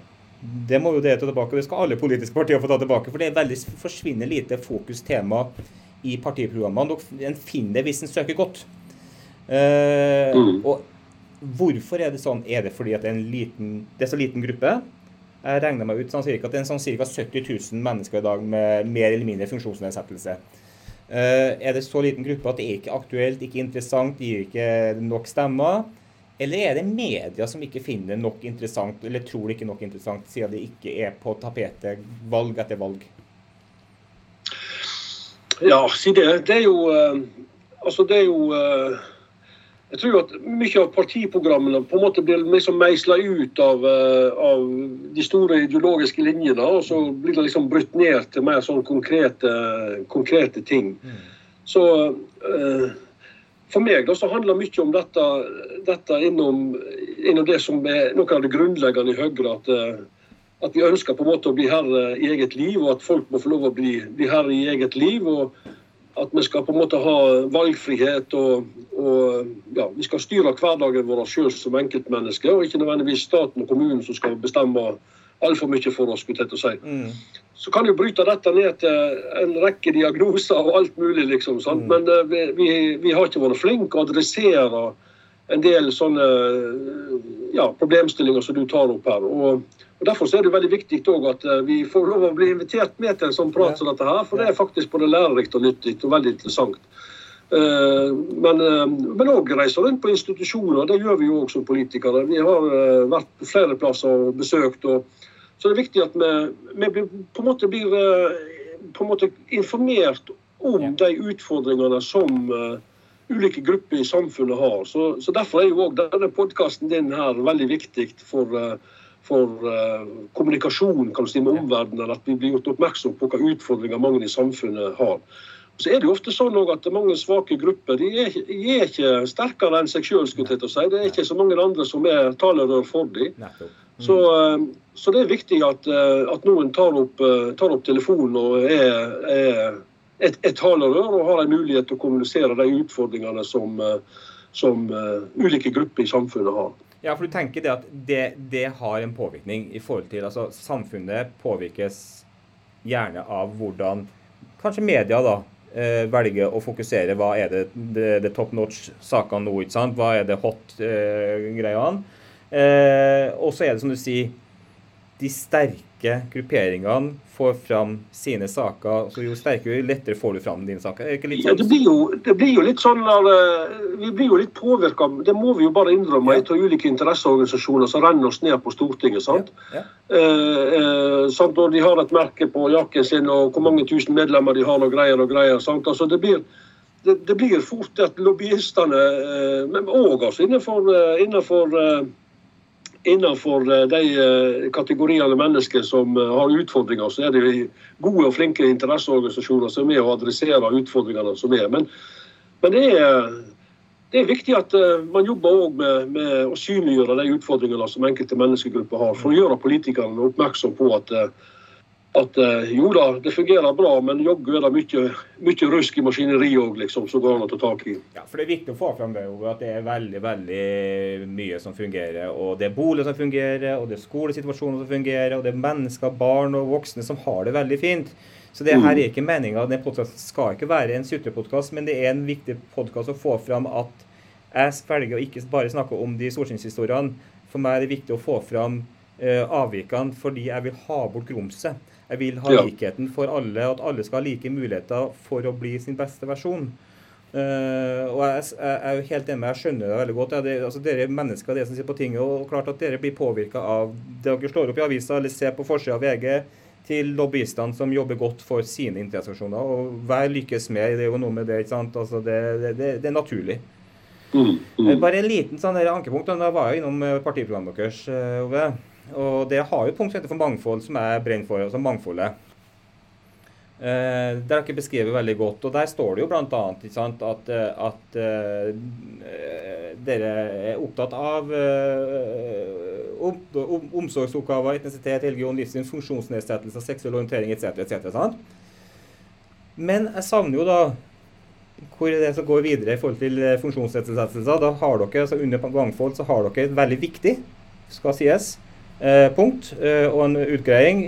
det må jo det ta tilbake. Det skal alle politiske partier få ta tilbake. For det er veldig forsvinnende lite fokustema i partiprogrammene. En finner det hvis en søker godt. Eh, mm. Og hvorfor er det sånn? Er det fordi det er, en liten, det er så liten gruppe? Jeg regner meg ut sånn cirka, at det er sånn ca. 70 000 mennesker i dag med mer eller mindre funksjonsnedsettelse. Uh, er det så liten gruppe at det er ikke aktuelt, ikke interessant, gir ikke nok stemmer? Eller er det media som ikke finner nok interessant, eller tror det ikke nok interessant, siden det ikke er på tapetet valg etter valg? Ja, det. Det er jo eh, Altså, det er jo eh, Jeg tror at mye av partiprogrammene på en måte blir liksom meisla ut av, eh, av, de store ideologiske linjene, og så blir det liksom brutt ned til mer sånn konkrete, konkrete ting. Så Så for meg så handler mye om dette, dette innom, innom, det som er noe av det grunnleggende i Høyre. At, eh, at, vi ønsker på en måte å bli herre i eget liv, og at folk må få lov å bli, bli herre i eget liv. og At vi skal på en måte ha valgfrihet og, og ja, vi skal styre hverdagen vår sjøl som enkeltmennesker, og ikke nødvendigvis staten og kommunen som skal bestemme altfor mye for oss. skulle jeg si. Mm. Så kan du bryte dette ned til en rekke diagnoser og alt mulig, liksom. Mm. Men uh, vi, vi, har ikke vært flinke å adressere en del sånne ja, problemstillinger som du tar opp her. Og, og Derfor er det veldig viktig at uh, vi får lov å bli invitert med til en sånn prat som dette her. For det er faktisk både lærerikt og nyttig og veldig interessant. Uh, men òg uh, reise rundt på institusjoner. Det gjør vi jo òg som politikere. Vi har vært på flere plasser og besøkt. og så det er viktig at vi, vi på en måte blir eh, på en måte informert om de utfordringene som ulike grupper i samfunnet har. Så, så Derfor er jo også denne podkasten din her veldig viktig for, for uh, kommunikasjon kan si, med omverdenen. At vi blir gjort oppmerksom på hvilke utfordringer mange i samfunnet har. Så er Det jo ofte sånn at mange svake grupper de er, de er ikke sterkere enn seg sjøl. Si. Det er ikke så mange andre som er talerør for dem. Så, så det er viktig at, eh, at noen tar opp, eh, tar opp, telefonen og er, er et, et talerør og har en mulighet til å kommunisere de utfordringene som, eh, som ulike grupper i samfunnet har. Ja, for du tenker det at det, det, har en påvirkning i forhold til altså Samfunnet påvirkes gjerne av hvordan kanskje media da velger å fokusere. Hva er det, det, det top notch-sakene nå? ikke sant? Hva er det hot-greiene? Eh, og så er det som du sier de sterke grupperingene får fram sine saker. så Jo sterkere, jo lettere får du fram dine saker. Det, sånn? ja, det, blir jo, det, blir jo, litt sånn at eh, Vi blir jo litt påvirka, det må vi jo bare innrømme, ja. ulike interesseorganisasjoner som renner oss ned på Stortinget. sant? Ja. Ja. Eh, eh, sant? Og De har et merke på jakken sin, og hvor mange tusen medlemmer de har, og greier og greier. sant? Altså det blir det, det blir fort at lobbyistene, eh, men òg altså innenfor, eh, innenfor innenfor eh, de eh, kategoriene mennesker som eh, har utfordringer, så er det gode og flinke interesseorganisasjoner som er med å adressere utfordringene som er. Men, men det, er, det, er, viktig at man jobber med, med, å synliggjøre de utfordringene som enkelte menneskegrupper har, for å gjøre politikerne oppmerksom på at at eh, jo da, det fungerer bra, men jaggu er det mye, mye rusk i maskineriet òg, liksom, som går an å ta tak i. Ja, for Det er viktig å få fram det, Ove, at det er veldig veldig mye som fungerer. og Det er boliger som fungerer, og det er skolesituasjoner som fungerer, og det er mennesker, barn og voksne som har det veldig fint. Så det her er ikke meninga. Den podkasten skal ikke være en sutrepodkast, men det er en viktig podkast å få fram at jeg velger å ikke bare snakke om de solskinnshistoriene. For meg er det viktig å få fram uh, avvikene fordi jeg vil ha bort grumset. Jeg vil ha likheten for alle, at alle skal ha like muligheter for å bli sin beste versjon. Uh, og jeg, jeg, er jo helt enig med jeg skjønner det veldig godt. Ja, det, altså, dere er mennesker det som sitter på tinget, og klart at dere blir påvirka av det dere slår opp i avisa eller ser på forsida av VG, til lobbyistene som jobber godt for sine interesseorganisasjoner. Og hver lykkes med, det er jo noe med det. ikke sant? Altså, det, det, det er naturlig. Mm, mm. Eh, bare en liten sånn ankepunkt. Da var jeg innom eh, partiprogrammet deres, Ove. Og det har jo punkt for mangfold, som jeg brenner for. altså mangfoldet. Eh, det har dere beskrevet veldig godt. og Der står det jo bl.a. at, eh, at eh, dere er opptatt av eh, om, om, omsorgsoppgaver, etnisitet, religion, livssyn, funksjonsnedsettelse, seksuell orientering etc. etc. Men jeg savner jo da hvor er det som går videre i forhold til funksjonsnedsettelser. Da har dere, altså Under mangfold så har dere et veldig viktig skal sies, eh, punkt eh, og en utgreiing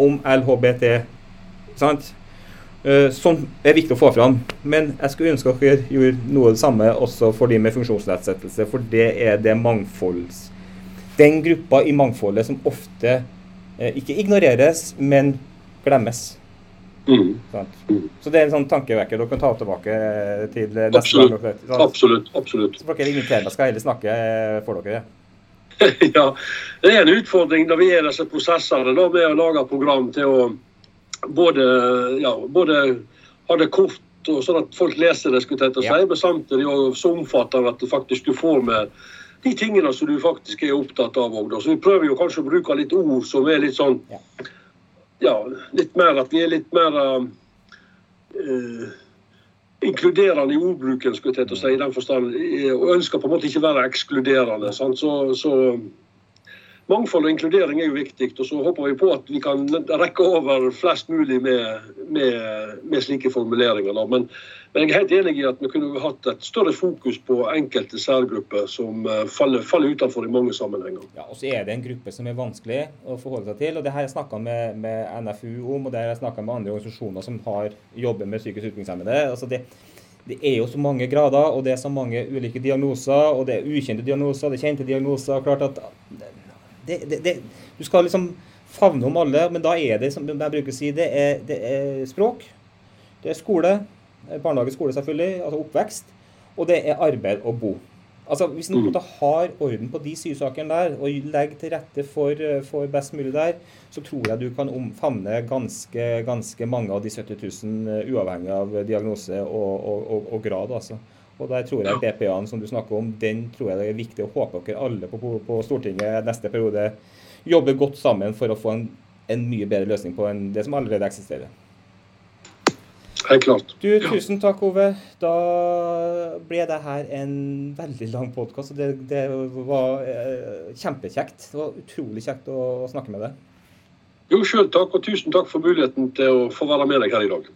om LHBT. Sant? Eh, som er viktig å få fram. Men jeg skulle ønske at dere gjorde noe av det samme også for de med funksjonsnedsettelse, for det er det mangfolds... Den gruppa i mangfoldet som ofte eh, ikke ignoreres, men glemmes. Mm. Så det er en sånn tankevekker dere kan ta tilbake til neste absolutt. gang. Absolutt. absolutt. Så dere inviterer meg, skal jeg heller snakke for dere. ja, (laughs) det er en utfordring når vi er disse prosessene da, med å lage program til å både, ja, både ha det kort og sånn at folk leser det, skulle jeg si, men samtidig så omfattende at du faktisk du får med de tingene som du faktisk er opptatt av. òg. Så Vi prøver jo kanskje å bruke litt ord som er litt sånn Ja, litt mer at vi er litt mer uh, inkluderende i ordbruken, skulle jeg til å si, i den forstand. Og ønsker på en måte ikke være ekskluderende. Sant? Så, så Mangfold og inkludering er jo viktig, og så håper vi på at vi kan rekke over flest mulig med, med, med slike formuleringer. Men, men, jeg er helt enig i at vi kunne hatt et større fokus på enkelte særgrupper som eh, faller, faller utenfor i mange sammenhenger. Ja, og så er det en gruppe som er vanskelig å forholde seg til. og Det har jeg snakka med, med, NFU om, og det har jeg snakka med andre organisasjoner som har jobber med psykisk utviklingshemmede. Altså det, det er jo så mange grader, og det er så mange ulike diagnoser. Og det er ukjente diagnoser, det er kjente diagnoser. klart at det, det, du skal liksom favne om alle, men da er det, som jeg bruker å si, det er, er språk, det er skole, barnehage, skole selvfølgelig, altså oppvekst, og det er arbeid og bo. Altså, Hvis en mm. har orden på de sysakene der, og legger til rette for, for, best mulig der, så tror jeg du kan omfavne ganske, ganske mange av de 70 000, uavhengig av diagnose og, og, og, og grad. altså. Og der tror jeg BPA-en som du snakker om, den tror jeg det er viktig å håpe dere alle på, på, Stortinget neste periode jobber godt sammen for å få en, en mye bedre løsning på enn det som allerede eksisterer. Helt klart. Du, Tusen takk, Ove. Da ble det her en veldig lang podkast. Det, det var eh, kjempekjekt. Det var utrolig kjekt å snakke med deg. Jo, sjøl takk, og tusen takk for muligheten til å få være med deg her i dag.